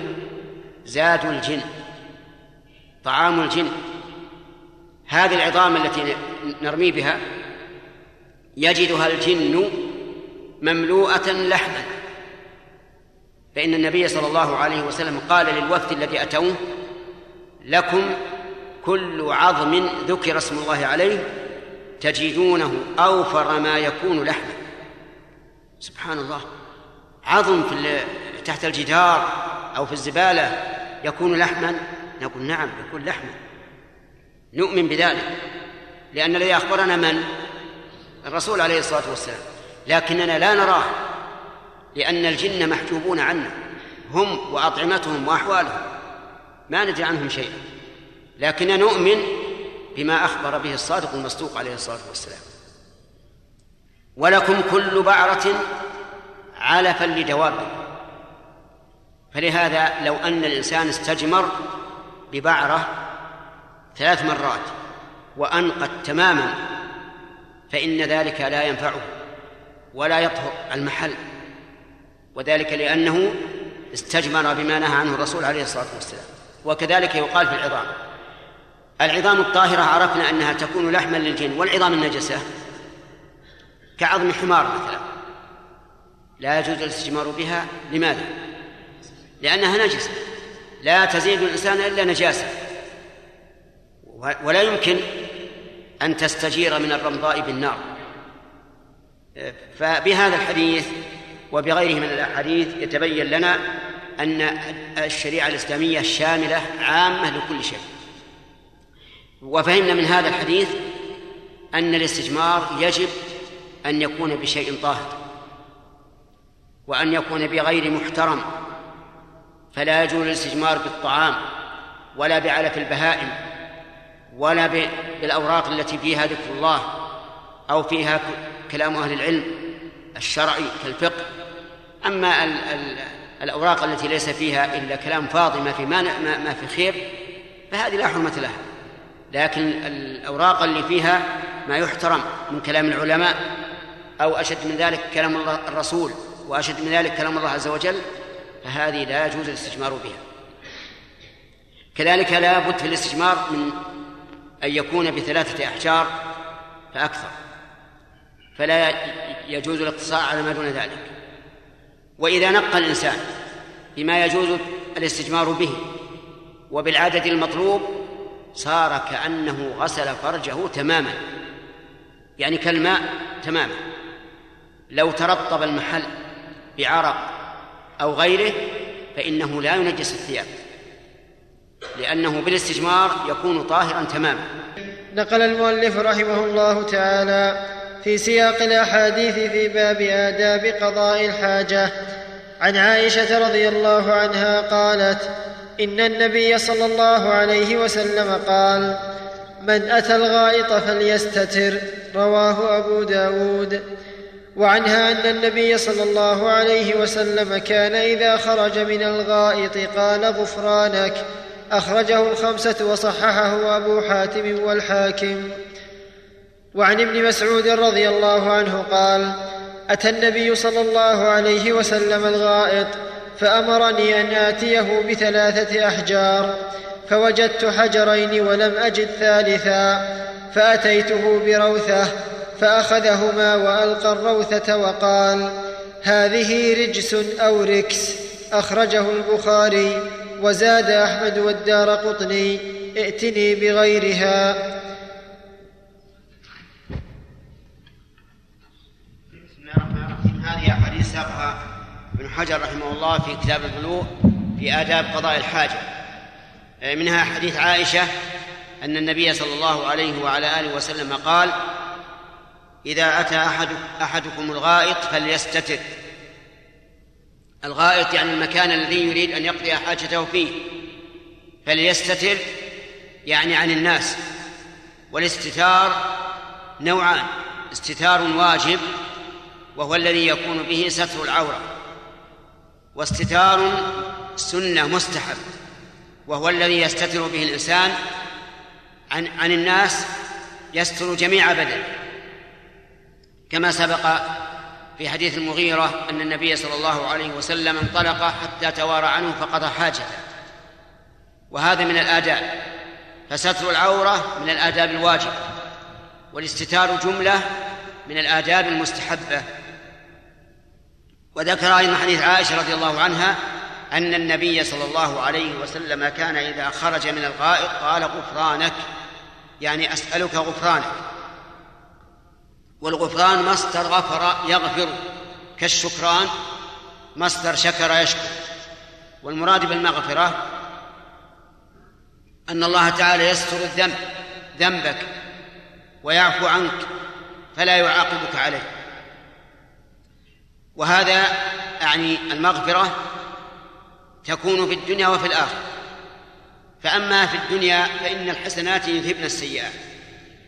[SPEAKER 1] زاد الجن طعام الجن. هذه العظام التي نرمي بها يجدها الجن مملوءة لحما. فإن النبي صلى الله عليه وسلم قال للوفد الذي أتوه لكم كل عظم ذكر اسم الله عليه تجدونه أوفر ما يكون لحما سبحان الله. عظم في تحت الجدار أو في الزبالة يكون لحما؟ نقول نعم يكون لحما. نؤمن بذلك. لأن الذي أخبرنا من؟ الرسول عليه الصلاة والسلام. لكننا لا نراه. لأن الجن محجوبون عنا هم وأطعمتهم وأحوالهم. ما ندري عنهم شيئا. لكننا نؤمن بما أخبر به الصادق المصدوق عليه الصلاة والسلام. ولكم كل بعرة علفا لدوابه فلهذا لو أن الإنسان استجمر ببعرة ثلاث مرات وأنقت تماما فإن ذلك لا ينفعه ولا يطهر المحل. وذلك لأنه استجمر بما نهى عنه الرسول عليه الصلاة والسلام. وكذلك يقال في العظام. العظام الطاهرة عرفنا أنها تكون لحما للجن والعظام النجسة كعظم حمار مثلا. لا يجوز الاستجمار بها لماذا؟ لأنها نجسة. لا تزيد الإنسان إلا نجاسة. ولا يمكن أن تستجير من الرمضاء بالنار. فبهذا الحديث وبغيره من الأحاديث يتبين لنا أن الشريعة الإسلامية شاملة عامة لكل شيء. وفهمنا من هذا الحديث أن الاستجمار يجب أن يكون بشيء طاهر وأن يكون بغير محترم فلا يجوز الاستجمار بالطعام ولا بعلف البهائم ولا بالأوراق التي فيها ذكر الله أو فيها كلام أهل العلم الشرعي كالفقه. أما ال ال الأوراق التي ليس فيها إلا كلام فاضي ما في ما, ما في خير فهذه لا حرمة لها. لكن الأوراق اللي فيها ما يحترم من كلام العلماء أو أشد من ذلك كلام الرسول وأشد من ذلك كلام الله عز وجل فهذه لا يجوز الاستجمار بها. كذلك لا بد في الاستجمار من أن يكون بثلاثة أحجار فأكثر فلا يجوز الاقتصار على ما دون ذلك. وإذا نقى الإنسان بما يجوز الاستجمار به وبالعدد المطلوب صار كأنه غسل فرجه تماما. يعني كالماء تماما. لو ترطب المحل بعرق أو غيره فإنه لا ينجس الثياب لأنه بالاستجمار يكون طاهرا تماما.
[SPEAKER 2] نقل المؤلف رحمه الله تعالى في سياق الأحاديث في باب آداب قضاء الحاجة. عن عائشة رضي الله عنها قالت إن النبي صلى الله عليه وسلم قال من أتى الغائط فليستتر. رواه أبو داود. وعنها أن النبي صلى الله عليه وسلم كان إذا خرج من الغائط قال غفرانك. أخرجه الخمسة وصححه أبو حاتم والحاكم. وعن ابن مسعود رضي الله عنه قال أتى النبي صلى الله عليه وسلم الغائط فأمرني أن آتيه بثلاثة أحجار فوجدت حجرين ولم أجد ثالثا فأتيته بروثة فأخذهما وألقى الروثة وقال هذه رجس أو ركس. أخرجه البخاري وزاد أحمد والدار قطني ائتني بغيرها.
[SPEAKER 1] الرحيم هذه أحاديث ساقها ابن حجر رحمه الله في كتاب البلوغ في آداب قضاء الحاجة. منها حديث عائشة أن النبي صلى الله عليه وعلى آله وسلم قال إذا أتى أحد أحدكم الغائط فليستتر. الغائط يعني المكان الذي يريد أن يقضي حاجته فيه. فليستتر يعني عن الناس. والاستتار نوعان استتار واجب وهو الذي يكون به ستر العورة. واستتار سنة مستحب وهو الذي يستتر به الإنسان عن عن الناس يستر جميع بدنه. كما سبق في حديث المغيرة أن النبي صلى الله عليه وسلم انطلق حتى توارى عنه فقضى حاجته. وهذا من الآداب فستر العورة من الآداب الواجبة والاستتار جملة من الآداب المستحبة. وذكر أيضا حديث عائشة رضي الله عنها أن النبي صلى الله عليه وسلم كان إذا خرج من الغائط قال غفرانك يعني أسألك غفرانك. والغفران مصدر غفر يغفر كالشكران مصدر شكر يشكر. والمراد بالمغفرة أن الله تعالى يستر الذنب ذنبك ويعفو عنك فلا يعاقبك عليه. وهذا يعني المغفرة تكون في الدنيا وفي الآخرة. فأما في الدنيا فإن الحسنات يذهبن السيئات.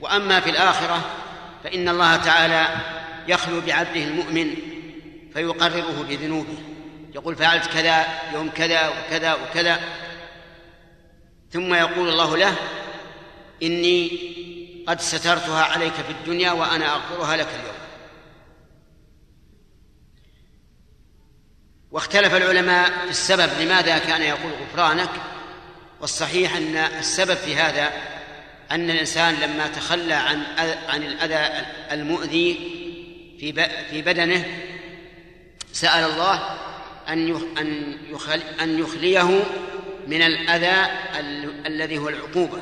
[SPEAKER 1] وأما في الآخرة فإن الله تعالى يخلو بعبده المؤمن فيقرره بذنوبه. يقول فعلت كذا يوم كذا وكذا وكذا. ثم يقول الله له إني قد سترتها عليك في الدنيا وأنا أغفرها لك اليوم. واختلف العلماء في السبب لماذا كان يقول غفرانك والصحيح أن السبب في هذا أن الإنسان لما تخلى عن عن الأذى المؤذي في في بدنه سأل الله أن أن أن يخليه من الأذى الذي هو العقوبة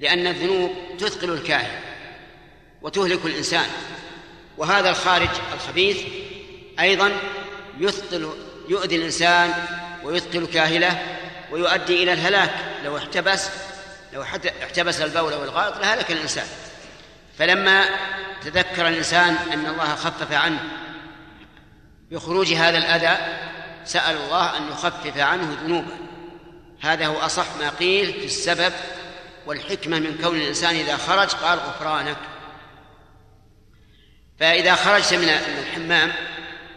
[SPEAKER 1] لأن الذنوب تثقل الكاهن وتهلك الإنسان وهذا الخارج الخبيث أيضا يثقل يؤذي الإنسان ويثقل كاهله ويؤدي إلى الهلاك. لو احتبس لو احتبس البول والغائط لهلك الإنسان. فلما تذكر الإنسان أن الله خفف عنه بخروج هذا الأذى سأل الله أن يخفف عنه ذنوبه. هذا هو أصح ما قيل في السبب والحكمة من كون الإنسان إذا خرج قال غفرانك. فإذا خرجت من الحمام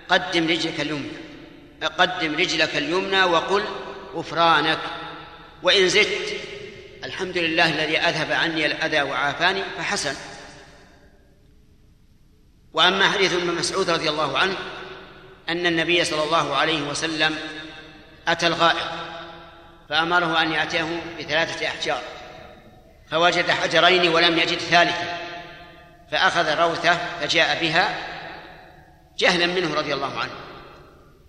[SPEAKER 1] قدم رجلك اليمنى. قدم رجلك اليمنى وقل غفرانك. وإن زدت الحمد لله الذي أذهب عني الأذى وعافاني فحسن. وأما حديث ابن مسعود رضي الله عنه أن النبي صلى الله عليه وسلم أتى الغائط فأمره أن يأتيه بثلاثة أحجار. فوجد حجرين ولم يجد ثالثا فأخذ روثة فجاء بها جهلا منه رضي الله عنه.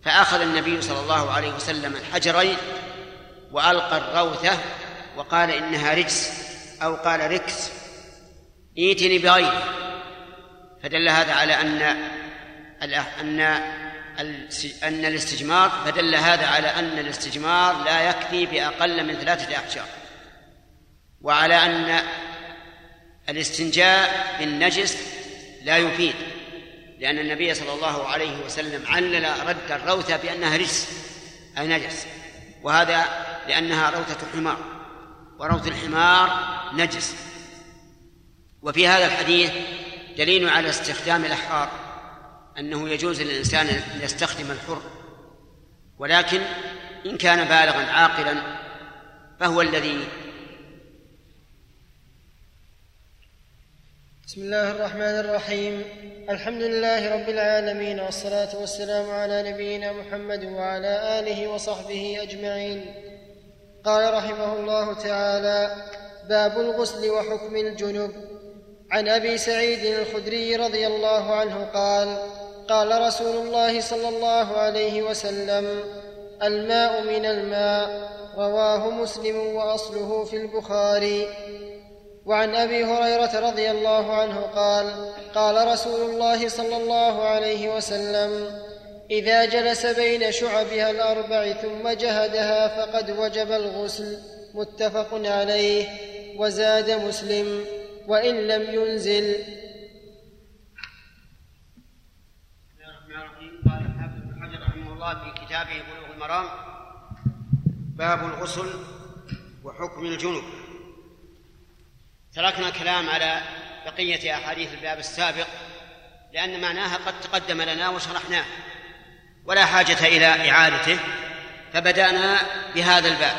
[SPEAKER 1] فأخذ النبي صلى الله عليه وسلم الحجرين وألقى الروثة وقال إنها رجس أو قال ركس. ائتني بغيره. فدل هذا على أن أن أن الاستجمار فدل هذا على أن الاستجمار لا يكفي بأقل من ثلاثة أحجار. وعلى أن الاستنجاء بالنجس لا يفيد. لأن النبي صلى الله عليه وسلم علل رد الروثة بأنها رجس أي نجس. وهذا لأنها روثة حمار وروث الحمار نجس. وفي هذا الحديث دليل على استخدام الأحرار أنه يجوز للإنسان أن يستخدم الحر. ولكن إن كان بالغا عاقلا فهو الذي
[SPEAKER 2] بسم الله الرحمن الرحيم الحمد لله رب العالمين والصلاة والسلام على نبينا محمد وعلى آله وصحبه أجمعين قال رحمه الله تعالى باب الغسل وحكم الجنب عن ابي سعيد الخدري رضي الله عنه قال قال رسول الله صلى الله عليه وسلم الماء من الماء رواه مسلم واصله في البخاري وعن أبي هريرة رضي الله عنه قال قال رسول الله صلى الله عليه وسلم إذا جلس بين شعبها الأربع ثم جهدها فقد وجب الغسل متفق عليه وزاد مسلم وإن لم ينزل
[SPEAKER 1] قال رحمه الله في كتابه بلوغ المرام باب الغسل وحكم الجنوب تركنا الكلام على بقية أحاديث الباب السابق لأن معناها قد تقدم لنا وشرحناه ولا حاجة إلى إعادته فبدأنا بهذا الباب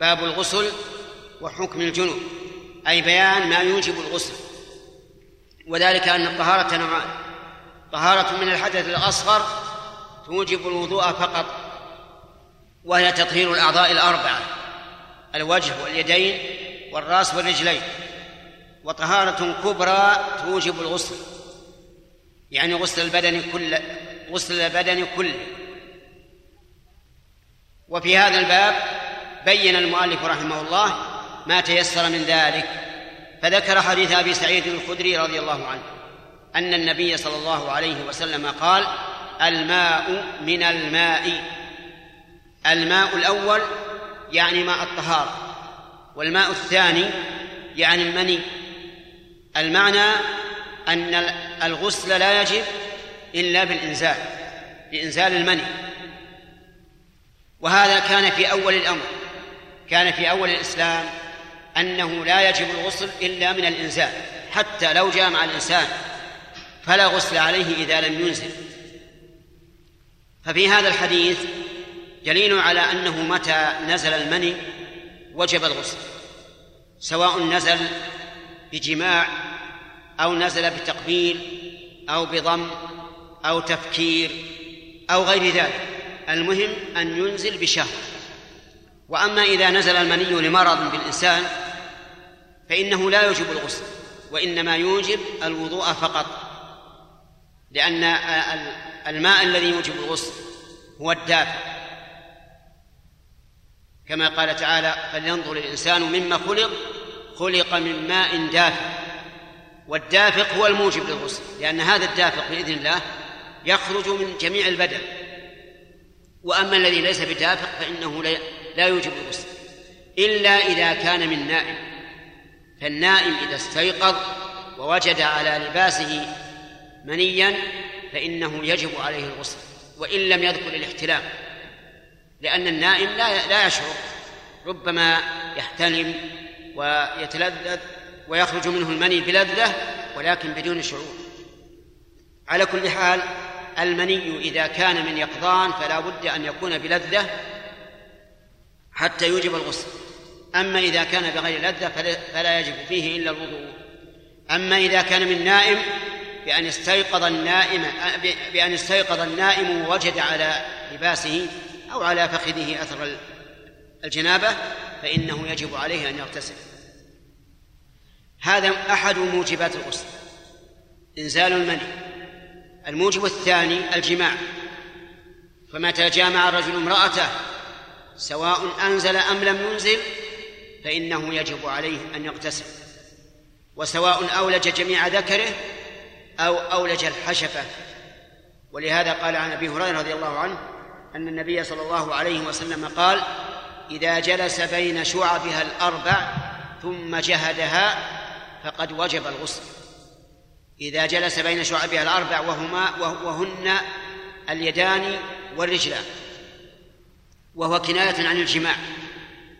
[SPEAKER 1] باب الغسل وحكم الجنوب أي بيان ما يوجب الغسل وذلك أن الطهارة نوعان طهارة من الحدث الأصغر توجب الوضوء فقط وهي تطهير الأعضاء الأربعة الوجه واليدين والرأس والرجلين. وطهارة كبرى توجب الغسل. يعني غسل البدن كل غسل البدن كله. وفي هذا الباب بين المؤلف رحمه الله ما تيسر من ذلك. فذكر حديث أبي سعيد الخدري رضي الله عنه أن النبي صلى الله عليه وسلم قال الماء من الماء. الماء الأول يعني ماء الطهارة والماء الثاني يعني المني. المعنى أن الغسل لا يجب إلا بالإنزال بانزال المني. وهذا كان في أول الأمر كان في أول الإسلام أنه لا يجب الغسل إلا من الإنزال حتى لو جامع الإنسان فلا غسل عليه إذا لم ينزل. ففي هذا الحديث دليل على أنه متى نزل المني وجب الغسل سواء نزل بجماع أو نزل بتقبيل أو بضم أو تفكير أو غير ذلك. المهم أن ينزل بشهر. وأما إذا نزل المني لمرض بالإنسان فإنه لا يوجب الغسل وإنما يوجب الوضوء فقط. لأن الماء الذي يوجب الغسل هو الدافئ. كما قال تعالى فلينظر الإنسان مما خلق خلق من ماء دافئ. والدافق هو الموجب للغسل لأن هذا الدافق بإذن الله يخرج من جميع البدن. وأما الذي ليس بدافق فإنه لا يوجب الغسل إلا إذا كان من نائم. فالنائم إذا استيقظ ووجد على لباسه منيا فإنه يجب عليه الغسل وإن لم يذكر الاحتلام لأن النائم لا لا يشعر ربما يحتلم ويتلذذ ويخرج منه المني بلذة ولكن بدون شعور. على كل حال المني إذا كان من يقظان فلا بد أن يكون بلذة حتى يوجب الغسل. أما إذا كان بغير لذة فلا يجب فيه إلا الوضوء. أما إذا كان من نائم بأن استيقظ النائم بأن استيقظ النائم ووجد على لباسه أو على فخذه أثر الجنابة فإنه يجب عليه أن يغتسل. هذا أحد موجبات الغسل. إنزال المني. الموجب الثاني الجماع. فمتى جامع الرجل امرأته سواء أنزل أم لم ينزل فإنه يجب عليه أن يغتسل. وسواء أولج جميع ذكره أو أولج الحشفة. ولهذا قال عن أبي هريرة رضي الله عنه أن النبي صلى الله عليه وسلم قال إذا جلس بين شعبها الأربع ثم جهدها فقد وجب الغسل. إذا جلس بين شعبها الأربع وهما وهن اليدان والرجلان وهو كناية عن الجماع.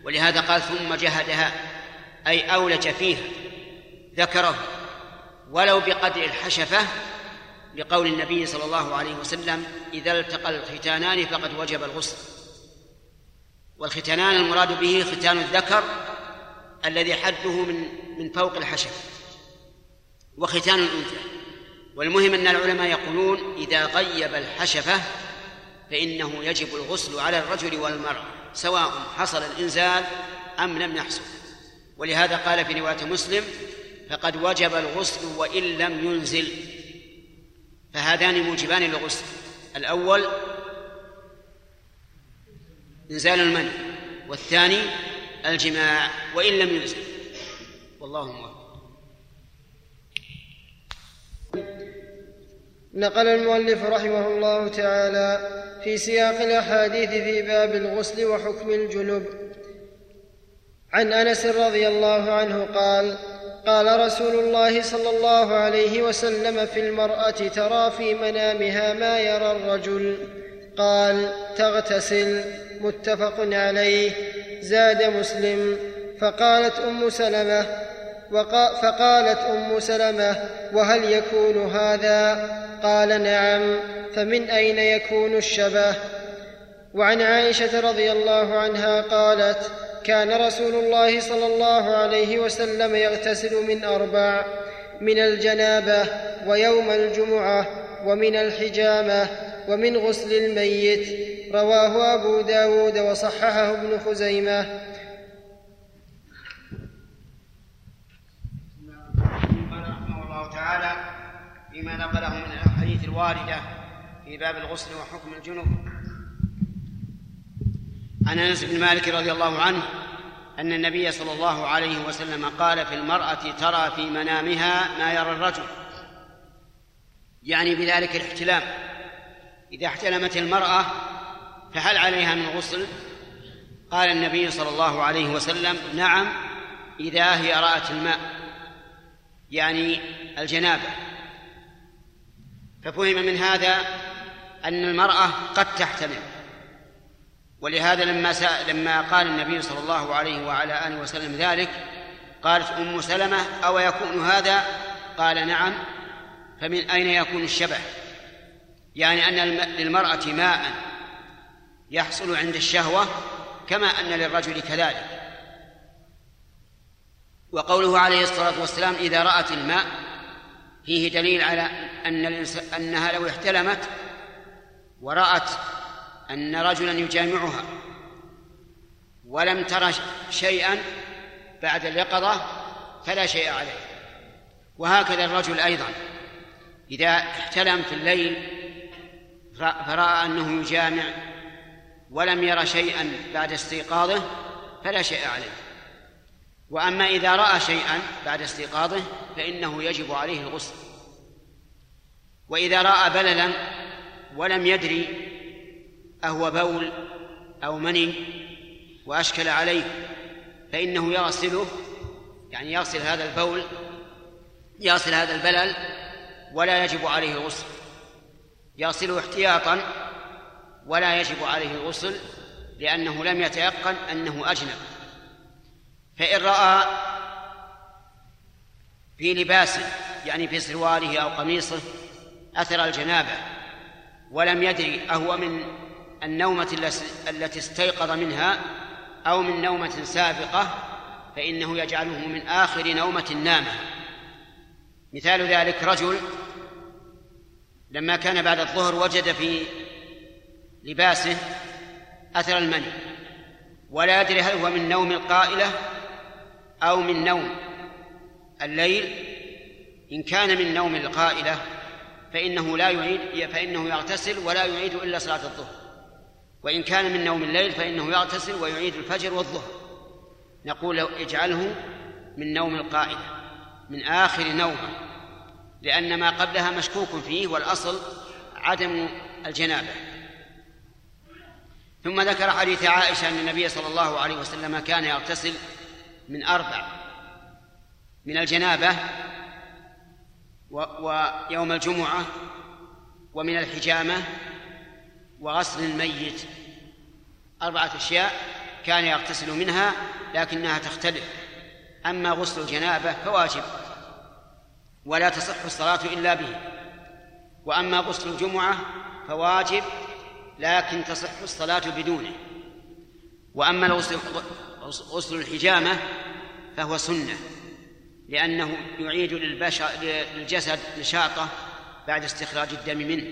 [SPEAKER 1] ولهذا قال ثم جهدها أي أولج فيها ذكره. ولو بقدر الحشفة لقول النبي صلى الله عليه وسلم إذا التقى الختانان فقد وجب الغسل. والختانان المراد به ختان الذكر الذي حده من من فوق الحشفة وختان الأنثى. والمهم أن العلماء يقولون إذا غيب الحشفة فإنه يجب الغسل على الرجل والمرأة سواء حصل الإنزال أم لم يحصل. ولهذا قال في رواية مسلم فقد وجب الغسل وإن لم ينزل فهذان موجبان للغسل. الأول إنزال المني والثاني الجماع وإن لم ينزل والله موفق
[SPEAKER 2] نقل المؤلف رحمه الله تعالى في سياق الأحاديث في باب الغسل وحكم الجنب عن أنس رضي الله عنه قال قال رسول الله صلى الله عليه وسلم في المرأة ترى في منامها ما يرى الرجل. قال تغتسل. متفق عليه. زاد مسلم فقالت أم سلمة فقالت أم سلمة وهل يكون هذا؟ قال نعم فمن أين يكون الشبه؟ وعن عائشة رضي الله عنها قالت كان رسول الله صلى الله عليه وسلم يغتسل من أربع من الجنابة ويوم الجمعة ومن الحجامة ومن غسل الميت رواه أبو داود وصححه ابن خزيمة.
[SPEAKER 1] قال رحمه الله تعالى فيما نقله من الأحاديث الواردة في باب الغسل وحكم الجنوب. عن أنس بن مالك رضي الله عنه أن النبي صلى الله عليه وسلم قال في المرأة ترى في منامها ما يرى الرجل. يعني بذلك الاحتلام. إذا احتلمت المرأة فهل عليها من غسل؟ قال النبي صلى الله عليه وسلم نعم إذا هي رأت الماء يعني الجنابة. ففهم من هذا أن المرأة قد تحتمل. ولهذا لما لما قال النبي صلى الله عليه وعلى آله وسلم ذلك قالت أم سلمة أو يكون هذا؟ قال نعم. فمن أين يكون الشبه؟ يعني أن للمرأة ماء يحصل عند الشهوة كما أن للرجل كذلك. وقوله عليه الصلاة والسلام إذا رأت الماء فيه دليل على أن أنها لو احتلمت ورأت أن رجلا يجامعها ولم ترى شيئا بعد اليقظة فلا شيء عليه. وهكذا الرجل أيضا إذا احتلم في الليل فرأى أنه يجامع ولم ير شيئا بعد استيقاظه فلا شيء عليه. وأما إذا رأى شيئا بعد استيقاظه فإنه يجب عليه الغسل. وإذا رأى بللا ولم يدري أهو بول أو مني وأشكل عليه فإنه يغسله يعني يغسل هذا البول يصل هذا البلل ولا يجب عليه الغسل. يصله احتياطا ولا يجب عليه الغسل لأنه لم يتيقن أنه أجنب. فإن رأى في لباسه يعني في سرواله أو قميصه أثر الجنابة ولم يدري أهو من النومة التي استيقظ منها أو من نومة سابقة فإنه يجعله من آخر نومة نامة. مثال ذلك رجل لما كان بعد الظهر وجد في لباسه أثر المني. ولا يدري هل هو من نوم القائلة أو من نوم الليل. إن كان من نوم القائلة فإنه لا يعيد فإنه يغتسل ولا يعيد إلا صلاة الظهر. وإن كان من نوم الليل فإنه يغتسل ويعيد الفجر والظهر. نقول اجعله من نوم القائلة من آخر نومة لأن ما قبلها مشكوك فيه والأصل عدم الجنابة. ثم ذكر حديث عائشة أن النبي صلى الله عليه وسلم كان يغتسل من أربع من الجنابة ويوم الجمعة ومن الحجامة وغسل الميت. أربعة أشياء كان يغتسل منها لكنها تختلف. أما غسل الجنابة فواجب ولا تصح الصلاة إلا به. وأما غسل الجمعة فواجب لكن تصح الصلاة بدونه. وأما غسل الحجامة فهو سنة لأنه يعيد للبشر للجسد نشاطه بعد استخراج الدم منه.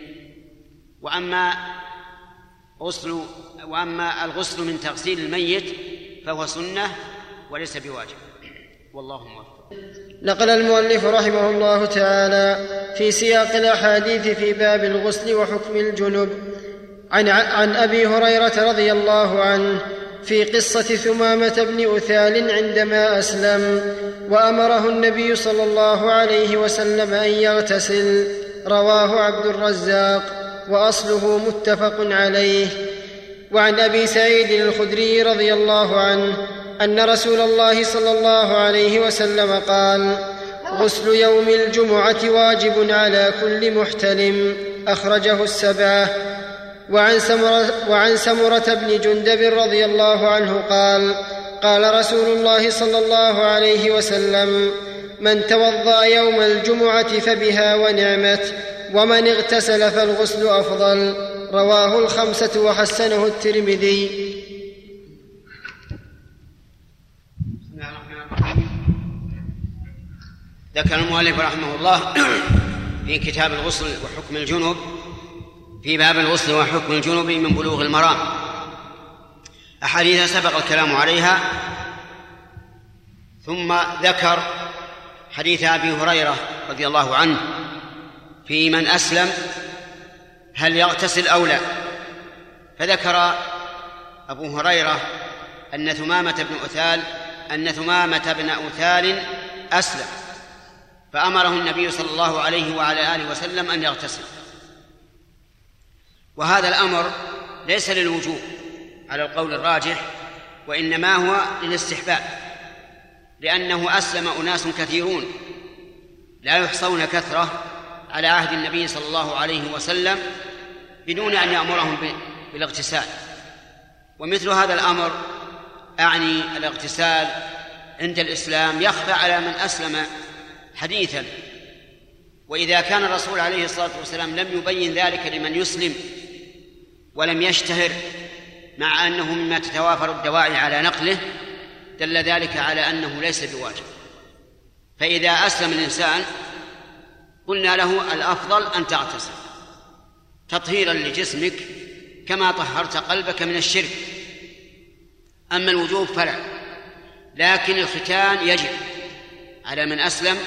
[SPEAKER 1] وأما غسل وأما الغسل من تغسيل الميت فهو سنة وليس بواجب. والله موفق.
[SPEAKER 2] نقل المؤلف رحمه الله تعالى في سياق الأحاديث في باب الغسل وحكم الجنب. عن, عن أبي هريرة رضي الله عنه في قصة ثمامة بن أثال عندما أسلم وأمره النبي صلى الله عليه وسلم أن يغتسل رواه عبد الرزاق وأصله متفق عليه. وعن أبي سعيد الخدري رضي الله عنه أن رسول الله صلى الله عليه وسلم قال غسل يوم الجمعة واجب على كل محتلم. أخرجه السبعة. وعن سمرة, وعن سمرة بن جندب رضي الله عنه قال قال رسول الله صلى الله عليه وسلم من توضأ يوم الجمعة فبها ونعمت ومن اغتسل فالغسل أفضل. رواه الخمسة وحسنه الترمذي.
[SPEAKER 1] ذكر المؤلف رحمه الله في كتاب الغسل وحكم الجنوب في باب الغسل وحكم الجنوب من بلوغ المرام. أحاديث سبق الكلام عليها. ثم ذكر حديث أبي هريرة رضي الله عنه في من أسلم هل يغتسل أو لا. فذكر أبو هريرة أن ثمامة بن أثال أن ثمامة بن أثال أسلم. فأمره النبي صلى الله عليه وعلى آله وسلم أن يغتسل. وهذا الأمر ليس للوجوب على القول الراجح وإنما هو للاستحباب لأنه أسلم أناس كثيرون لا يحصون كثرة على عهد النبي صلى الله عليه وسلم بدون أن يأمرهم بالاغتسال. ومثل هذا الأمر أعني الاغتسال عند الإسلام يخفى على من أسلم حديثا. وإذا كان الرسول عليه الصلاة والسلام لم يبين ذلك لمن يسلم ولم يشتهر مع أنه مما تتوافر الدواعي على نقله دل ذلك على أنه ليس بواجب. فإذا أسلم الإنسان قلنا له الأفضل أن تغتسل تطهيرا لجسمك كما طهرت قلبك من الشرك. أما الوجوب فلا لكن الختان يجب. على من أسلم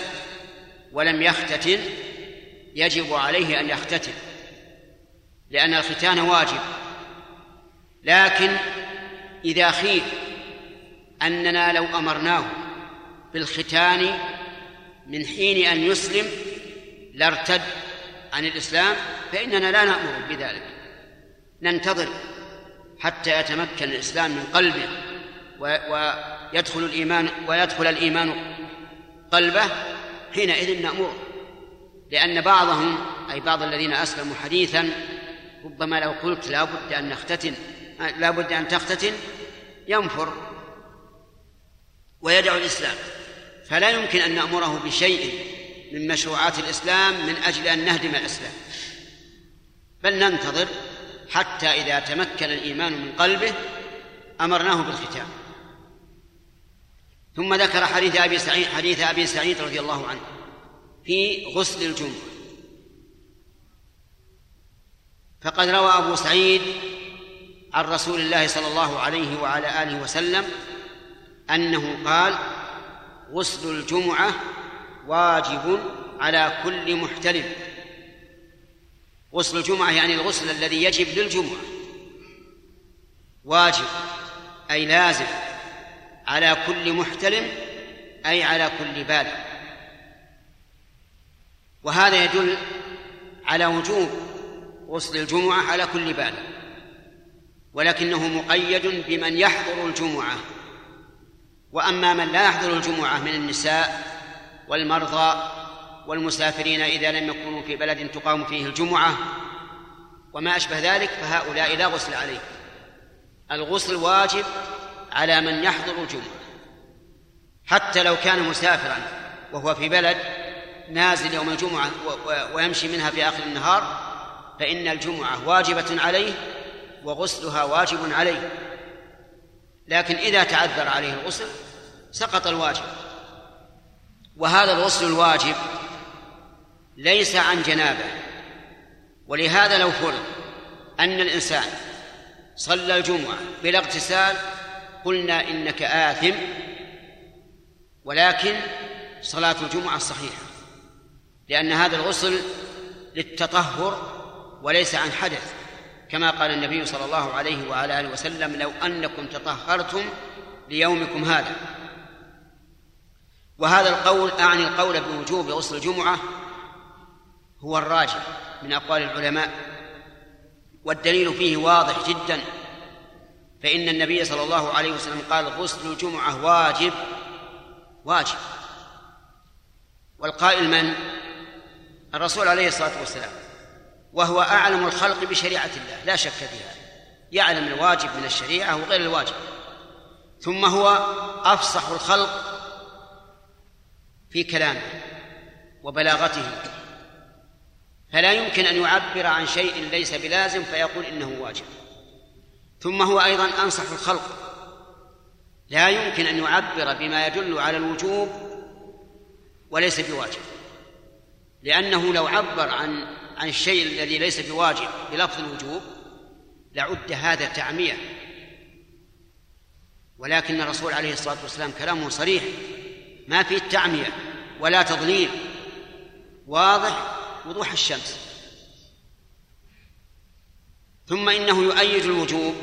[SPEAKER 1] ولم يختتن يجب عليه أن يختتن. لأن الختان واجب. لكن إذا خيف أننا لو أمرناه بالختان من حين أن يسلم لارتد عن الإسلام فإننا لا نأمر بذلك. ننتظر حتى يتمكن الإسلام من قلبه ويدخل الإيمان ويدخل الإيمان قلبه حينئذ نأمره لأن بعضهم أي بعض الذين أسلموا حديثا ربما لو قلت لا بد أن نختتن لا بد أن تختتن ينفر ويدعو الإسلام. فلا يمكن أن نأمره بشيء من مشروعات الإسلام من أجل أن نهدم الإسلام. بل ننتظر حتى إذا تمكن الإيمان من قلبه أمرناه بالختام. ثم ذكر حديث أبي سعيد حديث أبي سعيد رضي الله عنه في غسل الجمعة. فقد روى أبو سعيد عن رسول الله صلى الله عليه وعلى آله وسلم أنه قال غسل الجمعة واجب على كل محتلم. غسل الجمعة يعني الغسل الذي يجب للجمعة. واجب أي لازم على كل محتلم أي على كل بالغ. وهذا يدل على وجوب غسل الجمعة على كل بالغ ولكنه مقيد بمن يحضر الجمعة. وأما من لا يحضر الجمعة من النساء والمرضى والمسافرين إذا لم يكونوا في بلد تقام فيه الجمعة وما أشبه ذلك فهؤلاء لا غسل عليه الغسل واجب على من يحضر الجمعة. حتى لو كان مسافرا وهو في بلد نازل يوم الجمعة ويمشي منها في آخر النهار فإن الجمعة واجبة عليه وغسلها واجب عليه. لكن إذا تعذر عليه الغسل سقط الواجب. وهذا الغسل الواجب ليس عن جنابة. ولهذا لو فرض أن الإنسان صلى الجمعة بلا اغتسال قلنا إنك آثم ولكن صلاة الجمعة صحيحة لأن هذا الغسل للتطهر وليس عن حدث. كما قال النبي صلى الله عليه وعلى آله وسلم لو أنكم تطهرتم ليومكم هذا. وهذا القول أعني القول بوجوب غسل الجمعة هو الراجح من أقوال العلماء والدليل فيه واضح جدا. فإن النبي صلى الله عليه وسلم قال غسل الجمعة واجب. واجب. والقائل من؟ الرسول عليه الصلاة والسلام. وهو أعلم الخلق بشريعة الله. لا شك في هذا يعلم الواجب من الشريعة وغير الواجب. ثم هو أفصح الخلق في كلامه وبلاغته. فلا يمكن أن يعبر عن شيء ليس بلازم فيقول إنه واجب. ثم هو أيضا أنصح الخلق. لا يمكن أن يعبر بما يدل على الوجوب وليس بواجب. لأنه لو عبر عن عن الشيء الذي ليس بواجب بلفظ الوجوب لعد هذا تعمية ولكن الرسول عليه الصلاة والسلام كلامه صريح. ما فيه تعمية ولا تضليل. واضح وضوح الشمس. ثم إنه يؤيد الوجوب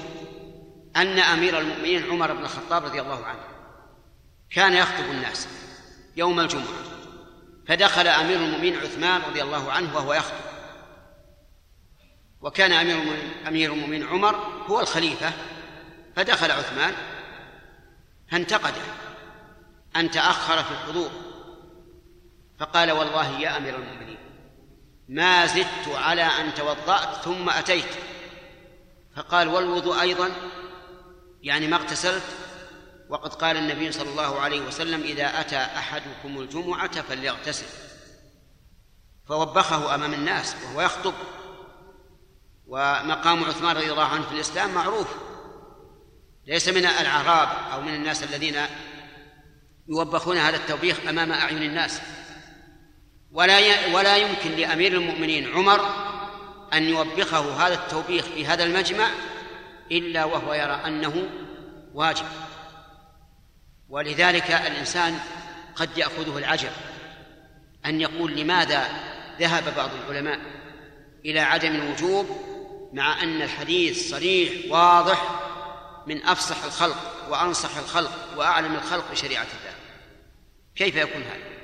[SPEAKER 1] أن أمير المؤمنين عمر بن الخطاب رضي الله عنه كان يخطب الناس يوم الجمعة. فدخل أمير المؤمنين عثمان رضي الله عنه وهو يخطب. وكان أمير أمير المؤمنين عمر هو الخليفة فدخل عثمان فانتقده ان تاخر في الحضور. فقال والله يا أمير المؤمنين ما زدت على أن توضأت ثم أتيت. فقال والوضوء أيضا يعني ما اغتسلت. وقد قال النبي صلى الله عليه وسلم إذا أتى أحدكم الجمعة فليغتسل. فوبخه أمام الناس وهو يخطب. ومقام عثمان رضي الله عنه في الإسلام معروف. ليس من الأعراب أو من الناس الذين يوبخون هذا التوبيخ أمام أعين الناس. ولا ولا يمكن لأمير المؤمنين عمر أن يوبخه هذا التوبيخ في هذا المجمع إلا وهو يرى أنه واجب. ولذلك الإنسان قد يأخذه العجب أن يقول لماذا ذهب بعض العلماء إلى عدم الوجوب مع أن الحديث صريح واضح من أفصح الخلق وأنصح الخلق وأعلم الخلق بشريعة الله. كيف يكون هذا؟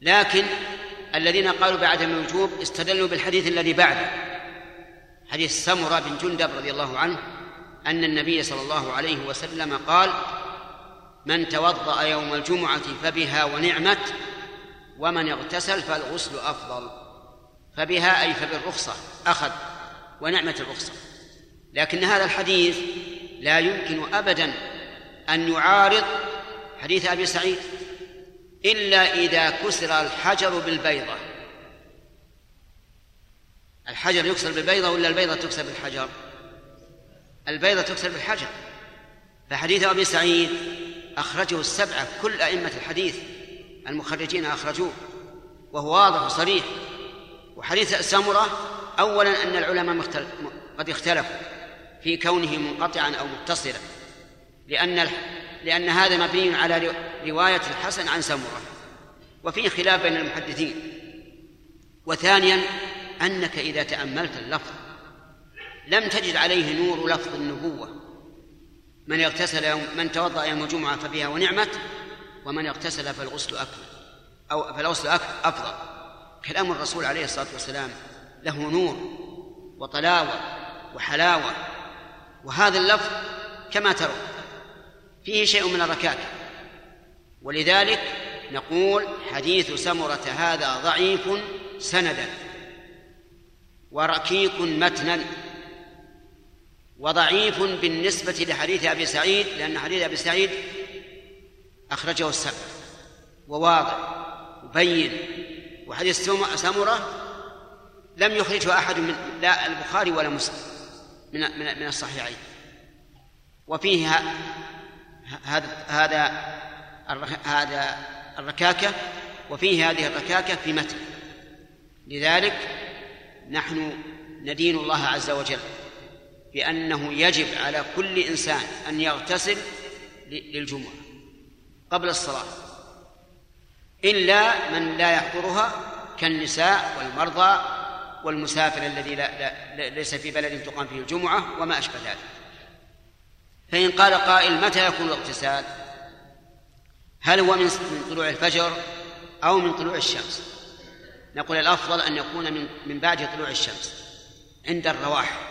[SPEAKER 1] لكن الذين قالوا بعدم الوجوب استدلوا بالحديث الذي بعده. حديث سمرة بن جندب رضي الله عنه أن النبي صلى الله عليه وسلم قال من توضأ يوم الجمعة فبها ونعمت ومن اغتسل فالغسل أفضل. فبها أي فبالرخصة أخذ. ونعمة الرخصة لكن هذا الحديث لا يمكن أبدا أن يعارض حديث أبي سعيد إلا إذا كسر الحجر بالبيضة. الحجر يكسر بالبيضة ولا البيضة تكسر بالحجر؟ البيضة تكسر بالحجر. فحديث أبي سعيد أخرجه السبعة كل أئمة الحديث المخرجين أخرجوه وهو واضح وصريح. وحديث سمرة أولا أن العلماء قد اختلفوا في كونه منقطعا أو متصلا لأن لأن هذا مبني على رواية الحسن عن سمرة وفيه خلاف بين المحدثين. وثانيا أنك إذا تأملت اللفظ لم تجد عليه نور لفظ النبوة. من اغتسل يوم من توضأ يوم الجمعة فبها ونعمت ومن اغتسل فالغسل أكمل أو فالغسل أفضل. كلام الرسول عليه الصلاة والسلام له نور وطلاوة وحلاوة. وهذا اللفظ كما ترون فيه شيء من الركاكة ولذلك نقول حديث سمرة هذا ضعيف سندا وركيك متنا وضعيف بالنسبة لحديث أبي سعيد لأن حديث أبي سعيد أخرجه السبع وواضح وبين. وحديث سمرة لم يخرجه أحد من لا البخاري ولا مسلم من من من الصحيحين. وفيه هذا هذا هذا الركاكة وفيه هذه الركاكة في متن. لذلك نحن ندين الله عز وجل بأنه يجب على كل إنسان أن يغتسل للجمعة قبل الصلاة. إلا من لا يحضرها كالنساء والمرضى والمسافر الذي لا, لا ليس في بلد تقام فيه الجمعة وما أشبه ذلك. فإن قال قائل متى يكون الاغتسال؟ هل هو من طلوع الفجر أو من طلوع الشمس؟ نقول الأفضل أن يكون من من بعد طلوع الشمس عند الرواح.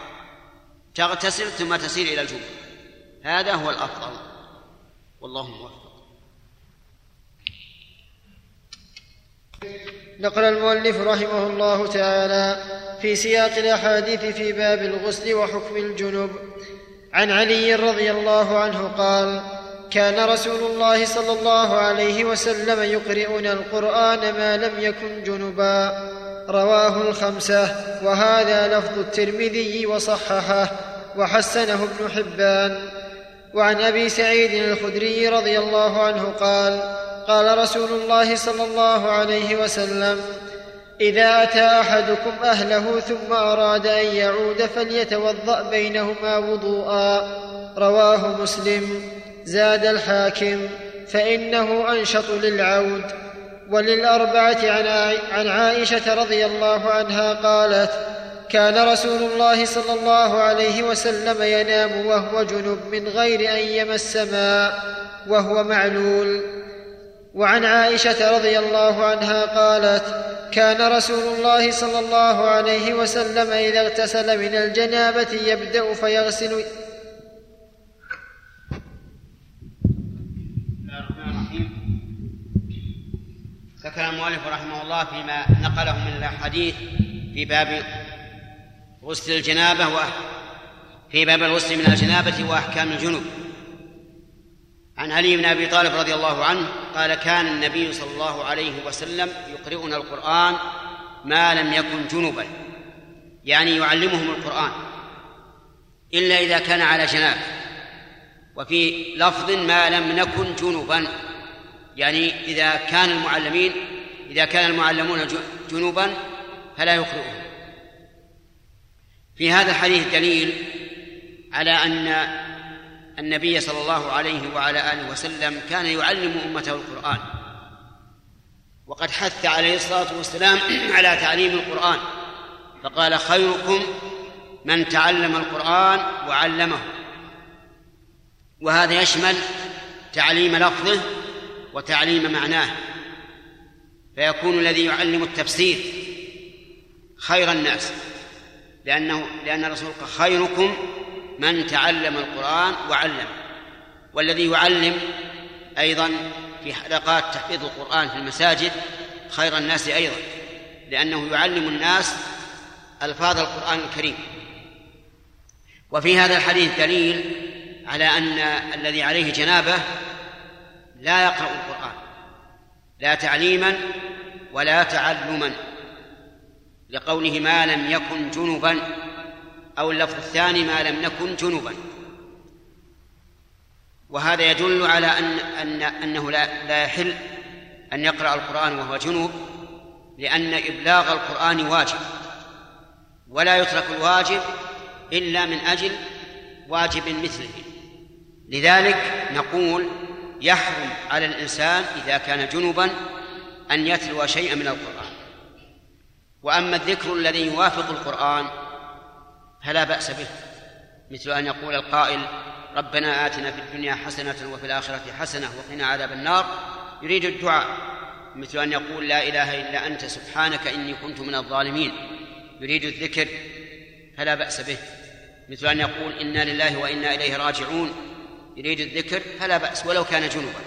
[SPEAKER 1] تغتسل ثم تسير إلى الجمعة. هذا هو الأفضل. والله موفق.
[SPEAKER 2] نقل المؤلف رحمه الله تعالى في سياق الأحاديث في باب الغسل وحكم الجنب عن علي رضي الله عنه قال كان رسول الله صلى الله عليه وسلم يقرئنا القرآن ما لم يكن جنبا. رواه الخمسة وهذا لفظ الترمذي وصححه وحسنه ابن حبان. وعن أبي سعيد الخدري رضي الله عنه قال قال رسول الله صلى الله عليه وسلم إذا أتى أحدكم أهله ثم أراد أن يعود فليتوضأ بينهما وضوءا. رواه مسلم. زاد الحاكم فإنه أنشط للعود. وللأربعة عن عائشة رضي الله عنها قالت كان رسول الله صلى الله عليه وسلم ينام وهو جنب من غير أن يمس ماء وهو معلول. وعن عائشة رضي الله عنها قالت كان رسول الله صلى الله عليه وسلم إذا اغتسل من الجنابة يبدأ فيغسل.
[SPEAKER 1] ذكر المؤلف رحمه الله فيما نقله من الأحاديث في باب غسل الجنابة في باب الغسل من الجنابة وأحكام الجنوب. عن علي بن أبي طالب رضي الله عنه قال كان النبي صلى الله عليه وسلم يقرئنا القرآن ما لم يكن جنبا يعني يعلمهم القرآن إلا إذا كان على جناب وفي لفظ ما لم نكن جنبا يعني إذا كان المعلمين إذا كان المعلمون جنوبا فلا يقرئهم. في هذا الحديث دليل على أن النبي صلى الله عليه وعلى آله وسلم كان يعلم أمته القرآن. وقد حث عليه الصلاة والسلام على تعليم القرآن. فقال خيركم من تعلم القرآن وعلمه. وهذا يشمل تعليم لفظه وتعليم معناه. فيكون الذي يعلم التفسير خير الناس. لأنه لأن الرسول قال خيركم من تعلم القرآن وعلم والذي يعلم أيضا في حلقات تحفيظ القرآن في المساجد خير الناس أيضا لأنه يعلم الناس ألفاظ القرآن الكريم. وفي هذا الحديث دليل على أن الذي عليه جنابة لا يقرأ القرآن لا تعليما ولا تعلما لقوله ما لم يكن جنبا أو اللفظ الثاني ما لم نكن جنبا. وهذا يدل على أن أن أنه لا لا يحل أن يقرأ القرآن وهو جنوب لأن إبلاغ القرآن واجب ولا يترك الواجب إلا من أجل واجب مثله. لذلك نقول يحرم على الإنسان إذا كان جنبا أن يتلو شيئا من القرآن. وأما الذكر الذي يوافق القرآن فلا بأس به مثل أن يقول القائل ربنا آتنا في الدنيا حسنة وفي الآخرة حسنة وقنا عذاب النار. يريد الدعاء مثل أن يقول لا إله إلا أنت سبحانك إني كنت من الظالمين. يريد الذكر فلا بأس به مثل أن يقول إنا لله وإنا إليه راجعون. يريد الذكر فلا بأس ولو كان جنوبا.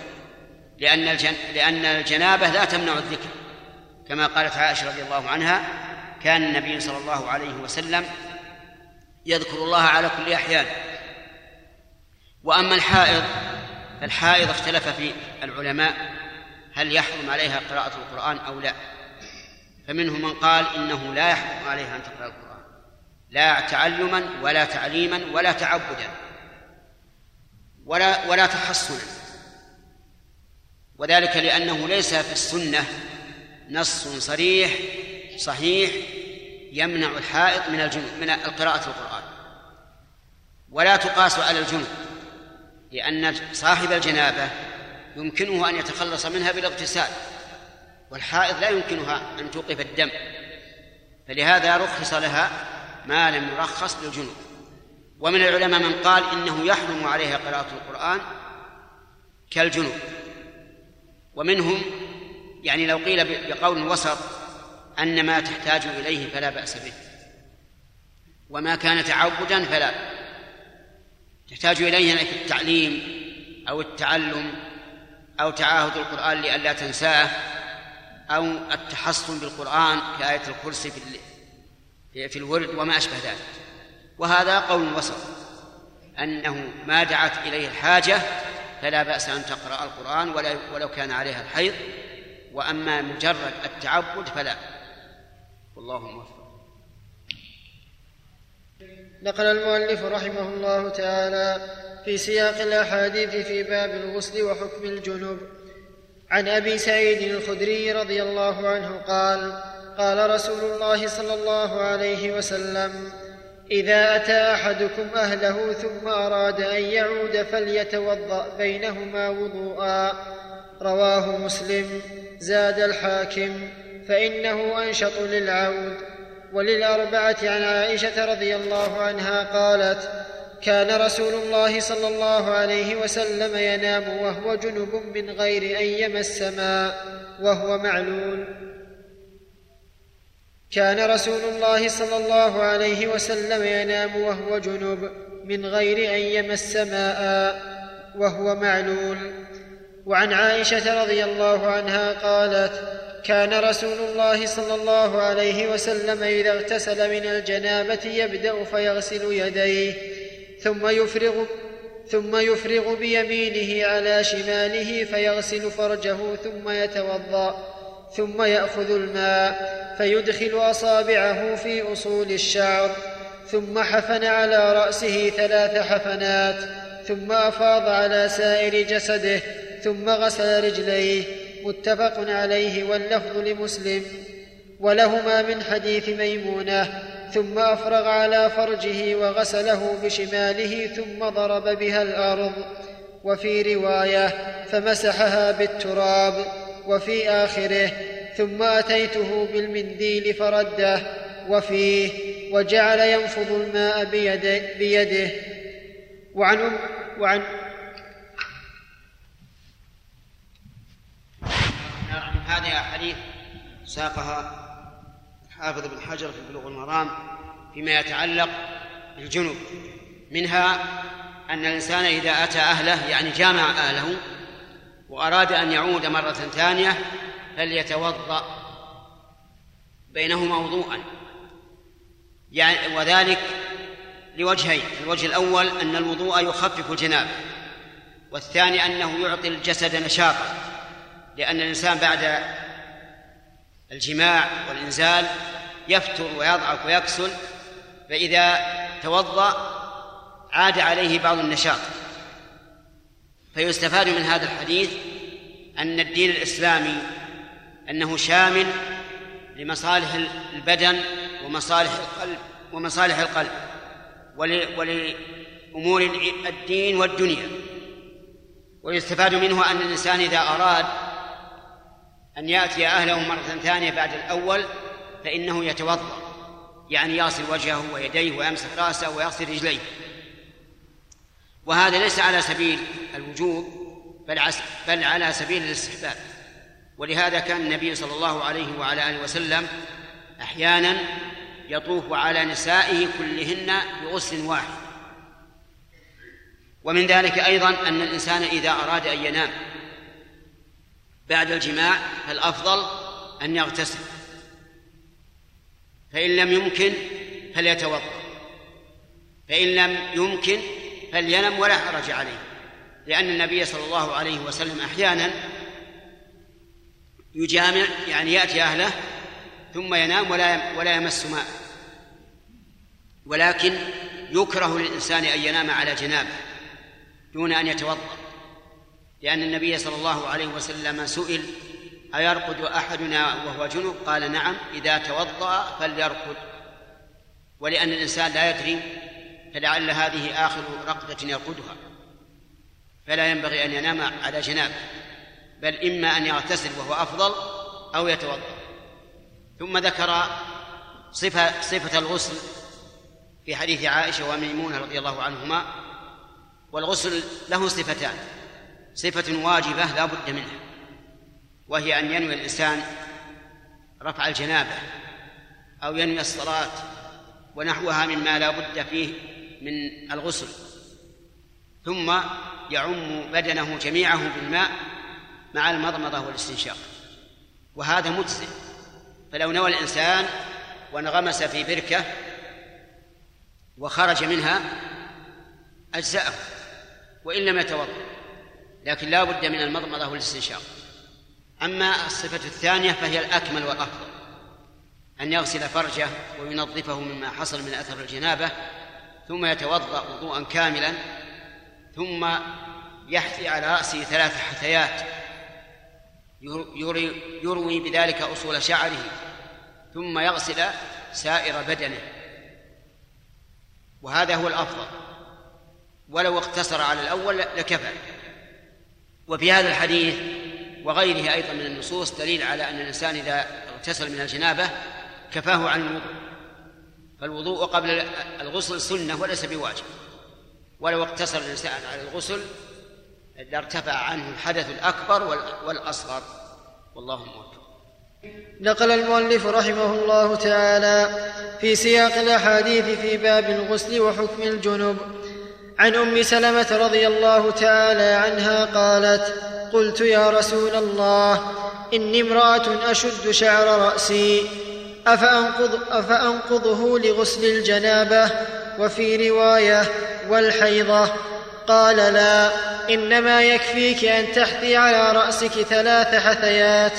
[SPEAKER 1] لأن الجن... لأن الجنابة لا تمنع الذكر. كما قالت عائشة رضي الله عنها كان النبي صلى الله عليه وسلم يذكر الله على كل أحيان. وأما الحائض فالحائض اختلف في العلماء هل يحرم عليها قراءة القرآن أو لا. فمنهم من قال إنه لا يحرم عليها أن تقرأ القرآن. لا تعلما ولا تعليما ولا تعبدا. ولا ولا تحصنا. وذلك لأنه ليس في السنة نص صريح صحيح يمنع الحائط من الجنوب من القراءة القرآن. ولا تقاس على الجنوب لأن صاحب الجنابة يمكنه أن يتخلص منها بالاغتسال والحائض لا يمكنها أن توقف الدم. فلهذا رخص لها ما لم يرخص للجنوب. ومن العلماء من قال إنه يحرم عليها قراءة القرآن كالجنوب. ومنهم يعني لو قيل بقول وسط أن ما تحتاج إليه فلا بأس به. وما كان تعبدا فلا. تحتاج إليه في التعليم أو التعلم أو تعاهد القرآن لئلا تنساه أو التحصن بالقرآن كآية الكرسي في في الورد وما أشبه ذلك. وهذا قول وسط أنه ما دعت إليه الحاجة فلا بأس أن تقرأ القرآن ولو كان عليها الحيض. وأما مجرد التعبد فلا. والله موفق.
[SPEAKER 2] نقل المؤلف رحمه الله تعالى في سياق الأحاديث في باب الغسل وحكم الجنوب. عن أبي سعيد الخدري رضي الله عنه قال قال رسول الله صلى الله عليه وسلم إذا أتى أحدكم أهله ثم أراد أن يعود فليتوضأ بينهما وضوءا. رواه مسلم زاد الحاكم. فإنه أنشط للعود. وللأربعة عن عائشة رضي الله عنها قالت كان رسول الله صلى الله عليه وسلم ينام وهو جنب من غير أن يمس ماء وهو معلول. كان رسول الله صلى الله عليه وسلم ينام وهو جنب من غير أن يمس ماء وهو معلول. وعن عائشة رضي الله عنها قالت كان رسول الله صلى الله عليه وسلم إذا اغتسل من الجنابة يبدأ فيغسل يديه ثم يفرغ ثم يفرغ بيمينه على شماله فيغسل فرجه ثم يتوضأ ثم يأخذ الماء فيدخل أصابعه في أصول الشعر ثم حفن على رأسه ثلاث حفنات ثم أفاض على سائر جسده ثم غسل رجليه. متفق عليه واللفظ لمسلم ولهما من حديث ميمونة ثم أفرغ على فرجه وغسله بشماله ثم ضرب بها الأرض. وفي رواية فمسحها بالتراب وفي آخره ثم أتيته بالمنديل فرده. وفيه وجعل ينفض الماء بيده, بيده. وعن وعن
[SPEAKER 1] هذه أحاديث ساقها حافظ بن حجر في بلوغ المرام فيما يتعلق بالجنوب. منها أن الإنسان إذا أتى أهله يعني جامع أهله وأراد أن يعود مرة ثانية فليتوضأ بينهما وضوءا. يعني وذلك لوجهين الوجه الأول أن الوضوء يخفف الجنابة والثاني أنه يعطي الجسد نشاطا. لأن الإنسان بعد الجماع والإنزال يفتر ويضعف ويكسل فإذا توضأ عاد عليه بعض النشاط. فيستفاد من هذا الحديث أن الدين الإسلامي أنه شامل لمصالح البدن ومصالح القلب ومصالح القلب ولأمور الدين والدنيا. ويستفاد منه أن الإنسان إذا أراد أن يأتي أهله مرة ثانية بعد الأول فإنه يتوضأ يعني يغسل وجهه ويديه ويمسح رأسه ويغسل رجليه. وهذا ليس على سبيل الوجوب بل بل على سبيل الاستحباب. ولهذا كان النبي صلى الله عليه وعلى آله وسلم أحيانا يطوف على نسائه كلهن بغسل واحد. ومن ذلك أيضا أن الإنسان إذا أراد أن ينام بعد الجماع فالأفضل أن يغتسل. فإن لم يمكن فليتوضأ. فإن لم يمكن فلينم ولا حرج عليه. لأن النبي صلى الله عليه وسلم أحيانا يجامع يعني يأتي أهله ثم ينام ولا ولا يمس ماء. ولكن يكره للإنسان أن ينام على جنابه دون أن يتوضأ. لأن النبي صلى الله عليه وسلم سئل أيرقد أحدنا وهو جنب؟ قال نعم إذا توضأ فليرقد. ولأن الإنسان لا يدري فلعل هذه آخر رقدة يرقدها. فلا ينبغي أن ينام على جنابه بل إما أن يغتسل وهو أفضل أو يتوضأ. ثم ذكر صفة صفة الغسل في حديث عائشة وميمونة رضي الله عنهما والغسل له صفتان. صفة واجبة لا بد منها وهي أن ينوي الإنسان رفع الجنابة أو ينوي الصلاة ونحوها مما لا بد فيه من الغسل ثم يعم بدنه جميعه بالماء مع المضمضة والاستنشاق وهذا مجزئ. فلو نوى الإنسان وانغمس في بركة وخرج منها أجزأه وإن لم يتوضأ. لكن لا بد من المضمضة والاستنشاق. أما الصفة الثانية فهي الأكمل والأفضل. أن يغسل فرجه وينظفه مما حصل من أثر الجنابة ثم يتوضأ وضوءا كاملا ثم يحثي على رأسه ثلاث حثيات يروي, يروي بذلك أصول شعره ثم يغسل سائر بدنه. وهذا هو الأفضل. ولو اقتصر على الأول لكفى. وفي هذا الحديث وغيره أيضا من النصوص دليل على أن الإنسان إذا اغتسل من الجنابة كفاه عن الوضوء فالوضوء قبل الغسل سنة وليس بواجب. ولو اقتصر الإنسان على الغسل لارتفع عنه الحدث الأكبر والأصغر. والله موفق.
[SPEAKER 2] نقل المؤلف رحمه الله تعالى في سياق الأحاديث في باب الغسل وحكم الجنب عن أم سلمة رضي الله تعالى عنها قالت قلت يا رسول الله إني امرأة أشد شعر رأسي أفأنقض أفأنقضه لغسل الجنابة وفي رواية والحيضة؟ قال لا إنما يكفيك أن تحثي على رأسك ثلاث حثيات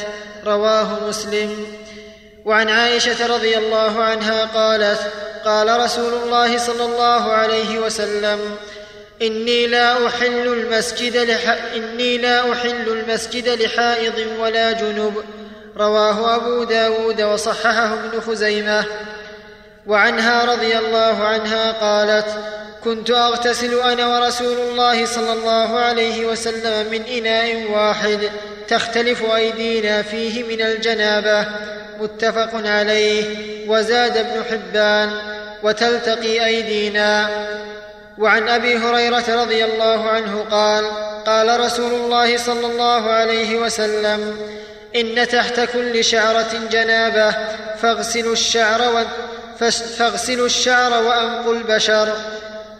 [SPEAKER 2] رواه مسلم. وعن عائشة رضي الله عنها قالت قال رسول الله صلى الله عليه وسلم إني لا أحل المسجد لح... إني لا أحل المسجد لحائض ولا جنب. رواه أبو داود وصححه ابن خزيمة. وعنها رضي الله عنها قالت كنت أغتسل أنا ورسول الله صلى الله عليه وسلم من إناء واحد تختلف أيدينا فيه من الجنابة متفق عليه وزاد ابن حبان وتلتقي أيدينا. وعن أبي هريرة رضي الله عنه قال قال رسول الله صلى الله عليه وسلم إن تحت كل شعرة جنابة فاغسلوا الشعر فاغسلوا الشعر وأنقوا البشر.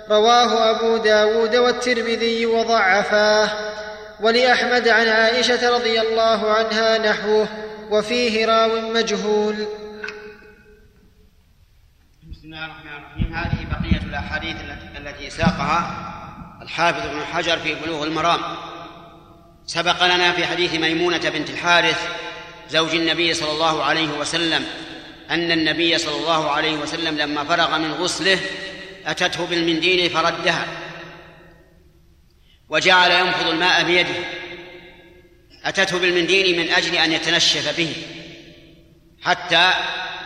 [SPEAKER 2] رواه أبو داود والترمذي وضعفاه ولأحمد عن عائشة رضي الله عنها نحوه وفيه راو مجهول.
[SPEAKER 1] الله الرحمن الرحيم. هذه بقية الأحاديث التي ساقها الحافظ ابن حجر في بلوغ المرام. سبق لنا في حديث ميمونة بنت الحارث زوج النبي صلى الله عليه وسلم أن النبي صلى الله عليه وسلم لما فرغ من غسله أتته بالمنديل فردها وجعل ينفض الماء بيده. أتته بالمنديل من أجل أن يتنشف به حتى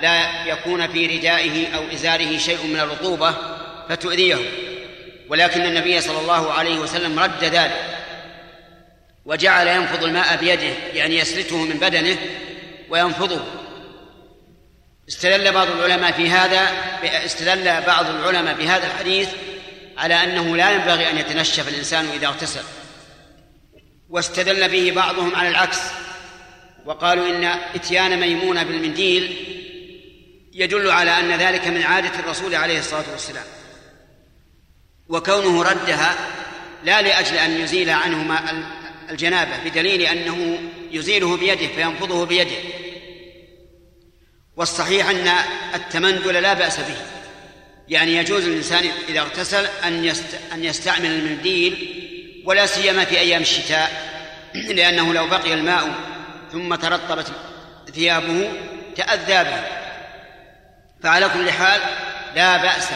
[SPEAKER 1] لا يكون في ردائه أو إزاره شيء من الرطوبة فتؤذيه. ولكن النبي صلى الله عليه وسلم رد ذلك. وجعل ينفض الماء بيده يعني يسلته من بدنه وينفضه. استدل بعض العلماء في هذا استدل بعض العلماء بهذا الحديث على أنه لا ينبغي أن يتنشف الإنسان إذا اغتسل. واستدل به بعضهم على العكس. وقالوا إن إتيان ميمونة بالمنديل يدل على أن ذلك من عادة الرسول عليه الصلاة والسلام. وكونه ردها لا لأجل أن يزيل عنه الجنابة بدليل أنه يزيله بيده فينفضه بيده. والصحيح أن التمندل لا بأس به. يعني يجوز للانسان إذا اغتسل أن أن يستعمل المنديل ولا سيما في أيام الشتاء لأنه لو بقي الماء ثم ترطبت ثيابه تأذى به. فعلى كل حال لا بأس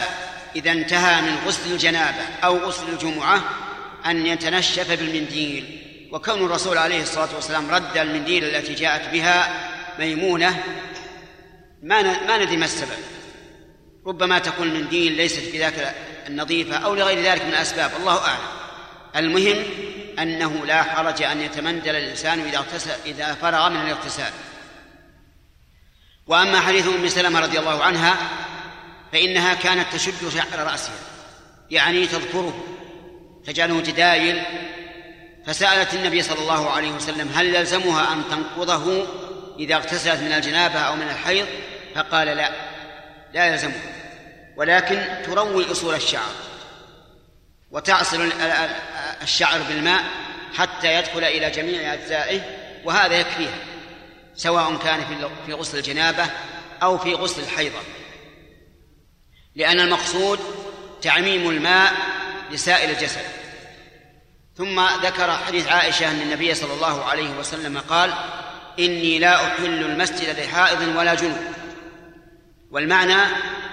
[SPEAKER 1] إذا انتهى من غسل الجنابة أو غسل الجمعة أن يتنشف بالمنديل. وكون الرسول عليه الصلاة والسلام رد المنديل التي جاءت بها ميمونة ما ما ندري ما السبب. ربما تكون المنديل ليست بذاك النظيفة أو لغير ذلك من الأسباب الله أعلم. المهم أنه لا حرج أن يتمندل الإنسان إذا اغتسل إذا فرغ من الاغتسال. وأما حديث أم سلمة رضي الله عنها فإنها كانت تشد شعر رأسها. يعني تذكره تجعله تدايل. فسألت النبي صلى الله عليه وسلم هل يلزمها أن تنقضه إذا اغتسلت من الجنابة أو من الحيض؟ فقال لا لا يلزمها ولكن تروي أصول الشعر وتعصر الشعر بالماء حتى يدخل إلى جميع أجزائه وهذا يكفيها سواء كان في غسل الجنابة أو في غسل الحيضة. لأن المقصود تعميم الماء لسائر الجسد. ثم ذكر حديث عائشة أن النبي صلى الله عليه وسلم قال إني لا أحل المسجد لحائض ولا جنوب. والمعنى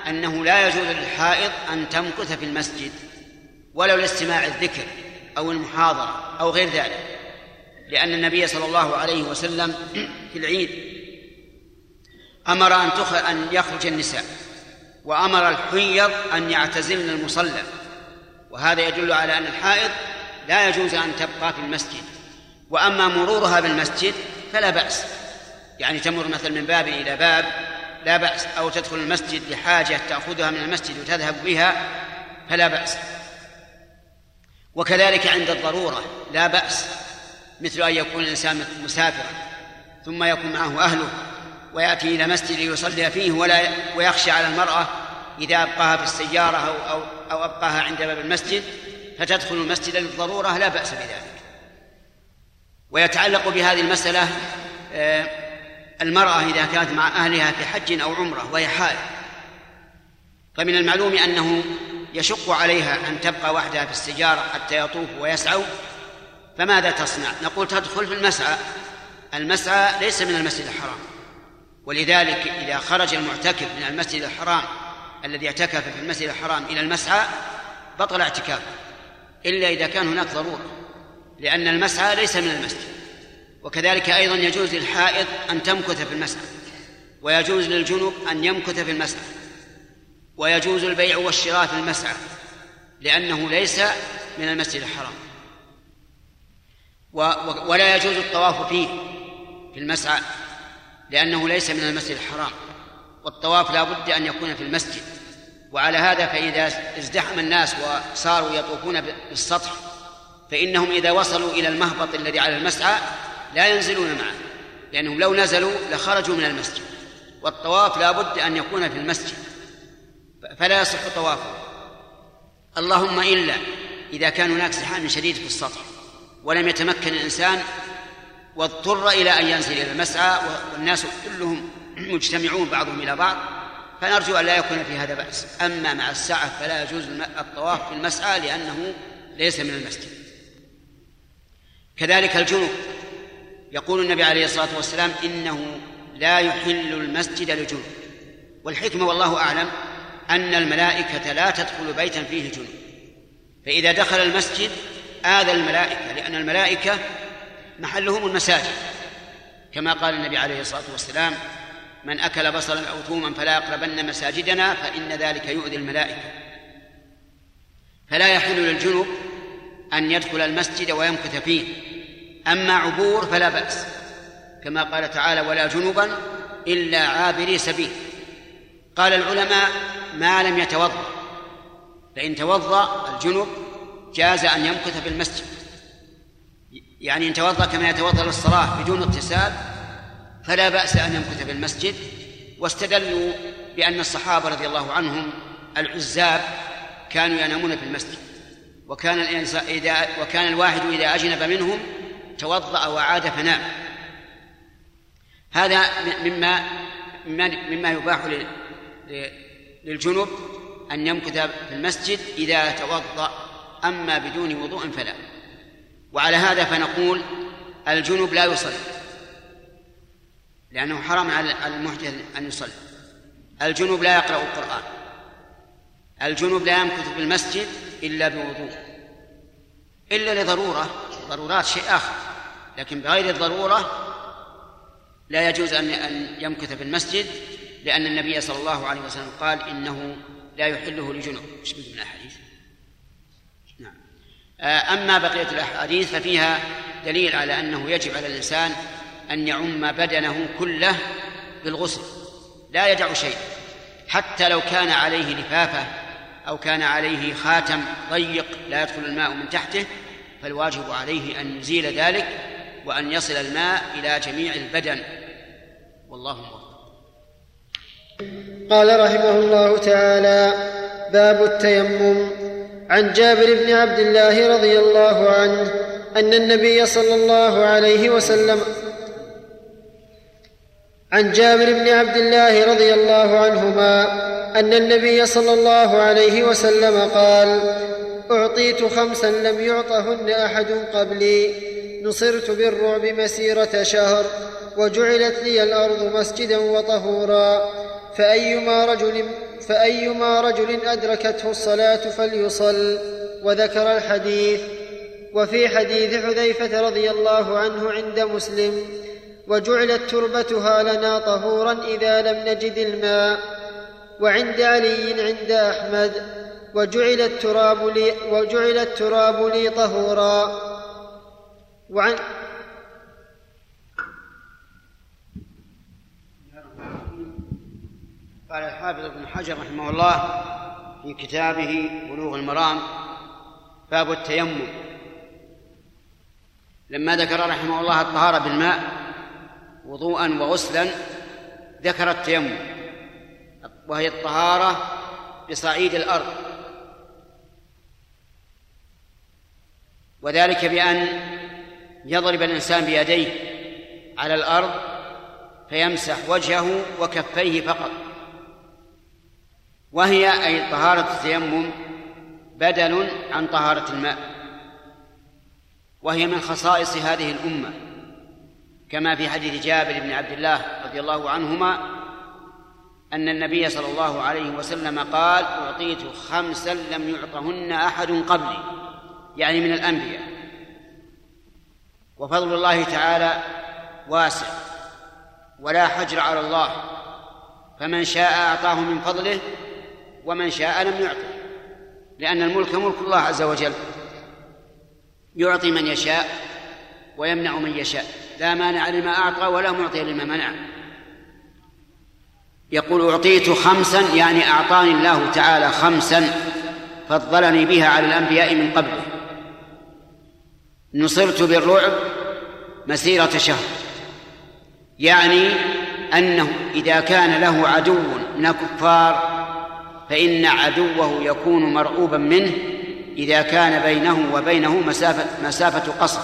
[SPEAKER 1] أنه لا يجوز للحائض أن تمكث في المسجد ولو لاستماع الذكر أو المحاضرة أو غير ذلك لأن النبي صلى الله عليه وسلم في العيد أمر أن أن يخرج النساء وأمر الحيض أن يعتزلن المصلى وهذا يدل على أن الحائض لا يجوز أن تبقى في المسجد وأما مرورها بالمسجد فلا بأس يعني تمر مثلا من باب إلى باب لا بأس أو تدخل المسجد لحاجة تأخذها من المسجد وتذهب بها فلا بأس. وكذلك عند الضرورة لا بأس مثل أن يكون الإنسان مسافرا ثم يكون معه أهله ويأتي إلى مسجد يصلي فيه ولا ويخشى على المرأة إذا أبقاها في السيارة أو أو أو أبقاها عند باب المسجد فتدخل المسجد للضرورة لا بأس بذلك. ويتعلق بهذه المسألة آه، المرأة إذا كانت مع أهلها في حج أو عمرة وهي حائض. فمن المعلوم أنه يشق عليها أن تبقى وحدها في السجارة حتى يطوفوا ويسعوا فماذا تصنع؟ نقول تدخل في المسعى. المسعى ليس من المسجد الحرام. ولذلك إذا خرج المعتكف من المسجد الحرام الذي اعتكف في المسجد الحرام إلى المسعى بطل اعتكافه إلا إذا كان هناك ضرورة لأن المسعى ليس من المسجد. وكذلك أيضا يجوز للحائض أن تمكث في المسعى ويجوز للجنوب أن يمكث في المسعى ويجوز البيع والشراء في المسعى لأنه ليس من المسجد الحرام. ولا يجوز الطواف فيه في المسعى لأنه ليس من المسجد الحرام. والطواف لا بد أن يكون في المسجد. وعلى هذا فإذا ازدحم الناس وصاروا يطوفون بالسطح فإنهم إذا وصلوا إلى المهبط الذي على المسعى لا ينزلون معه لأنهم لو نزلوا لخرجوا من المسجد والطواف لا بد أن يكون في المسجد فلا يصح طوافه. اللهم إلا إذا كان هناك زحام شديد في السطح ولم يتمكن الإنسان واضطر إلى أن ينزل إلى المسعى والناس كلهم مجتمعون بعضهم إلى بعض فنرجو أن لا يكون في هذا بأس. أما مع السعة فلا يجوز الطواف في المسعى لأنه ليس من المسجد. كذلك الجنوب. يقول النبي عليه الصلاة والسلام إنه لا يحل المسجد لجنوب والحكمة والله أعلم أن الملائكة لا تدخل بيتا فيه جنوب فإذا دخل المسجد آذى الملائكة لأن الملائكة محلهم المساجد. كما قال النبي عليه الصلاة والسلام من أكل بصلا أو ثوما فلا يقربن مساجدنا فإن ذلك يؤذي الملائكة. فلا يحل للجنوب أن يدخل المسجد ويمكث فيه. أما عبور فلا بأس كما قال تعالى ولا جنبا إلا عابري سبيل قال العلماء ما لم يتوضأ فإن توضأ الجنب جاز أن يمكث في المسجد يعني إن توضأ كما يتوضأ للصلاة بدون اغتسال فلا بأس أن يمكث في المسجد. واستدلوا بأن الصحابة رضي الله عنهم العزاب كانوا ينامون في المسجد وكان الإنسان إذا وكان الواحد إذا أجنب منهم توضأ وعاد فنام. هذا مما مما يباح للجنب أن يمكث في المسجد إذا توضأ أما بدون وضوء فلا. وعلى هذا فنقول الجنب لا يصلي. لأنه حرام على المحدث أن يصلي. الجنب لا يقرأ القرآن. الجنب لا يمكث في المسجد إلا بوضوء. إلا لضرورة ضرورات شيء آخر. لكن بغير الضرورة لا يجوز أن أن يمكث في المسجد لأن النبي صلى الله عليه وسلم قال إنه لا يحله لجنب. إيش من الأحاديث؟ نعم. آه، أما بقية الأحاديث ففيها دليل على أنه يجب على الإنسان أن يعم بدنه كله بالغسل. لا يدع شيء. حتى لو كان عليه لفافة أو كان عليه خاتم ضيق لا يدخل الماء من تحته فالواجب عليه أن يزيل ذلك وأن يصل الماء إلى جميع البدن. والله موفق
[SPEAKER 2] قال رحمه الله تعالى باب التيمم. عن جابر بن عبد الله رضي الله عنه أن النبي صلى الله عليه وسلم عن جابر بن عبد الله رضي الله عنهما أن النبي صلى الله عليه وسلم قال أعطيت خمسا لم يعطهن أحد قبلي. نصرت بالرعب مسيرة شهر وجعلت لي الأرض مسجدا وطهورا. فأيما رجل فأيما رجل أدركته الصلاة فليصل وذكر الحديث. وفي حديث حذيفة رضي الله عنه عند مسلم وجعلت تربتها لنا طهورا إذا لم نجد الماء وعند علي عند أحمد وجعل التراب لي وجعل التراب لي طهورا. وعن
[SPEAKER 1] قال الحافظ ابن حجر رحمه الله في كتابه بلوغ المرام باب التيمم. لما ذكر رحمه الله الطهارة بالماء وضوءا وغسلا ذكر التيمم وهي الطهارة بصعيد الأرض. وذلك بأن يضرب الإنسان بيديه على الأرض فيمسح وجهه وكفيه فقط. وهي أي طهارة التيمم بدل عن طهارة الماء. وهي من خصائص هذه الأمة. كما في حديث جابر بن عبد الله رضي الله عنهما أن النبي صلى الله عليه وسلم قال أعطيت خمسا لم يعطهن أحد قبلي. يعني من الأنبياء. وفضل الله تعالى واسع ولا حجر على الله. فمن شاء أعطاه من فضله ومن شاء لم يعطه لأن الملك ملك الله عز وجل. يعطي من يشاء ويمنع من يشاء. لا مانع لما أعطى ولا معطي لما منع. يقول أعطيت خمسا يعني أعطاني الله تعالى خمسا فضلني بها على الأنبياء من قبله نصرت بالرعب مسيرة شهر. يعني أنه إذا كان له عدو من الكفار فإن عدوه يكون مرعوبا منه إذا كان بينه وبينه مسافة مسافة قصر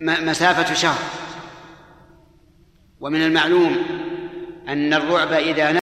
[SPEAKER 1] مسافة شهر. ومن المعلوم أن الرعب إذا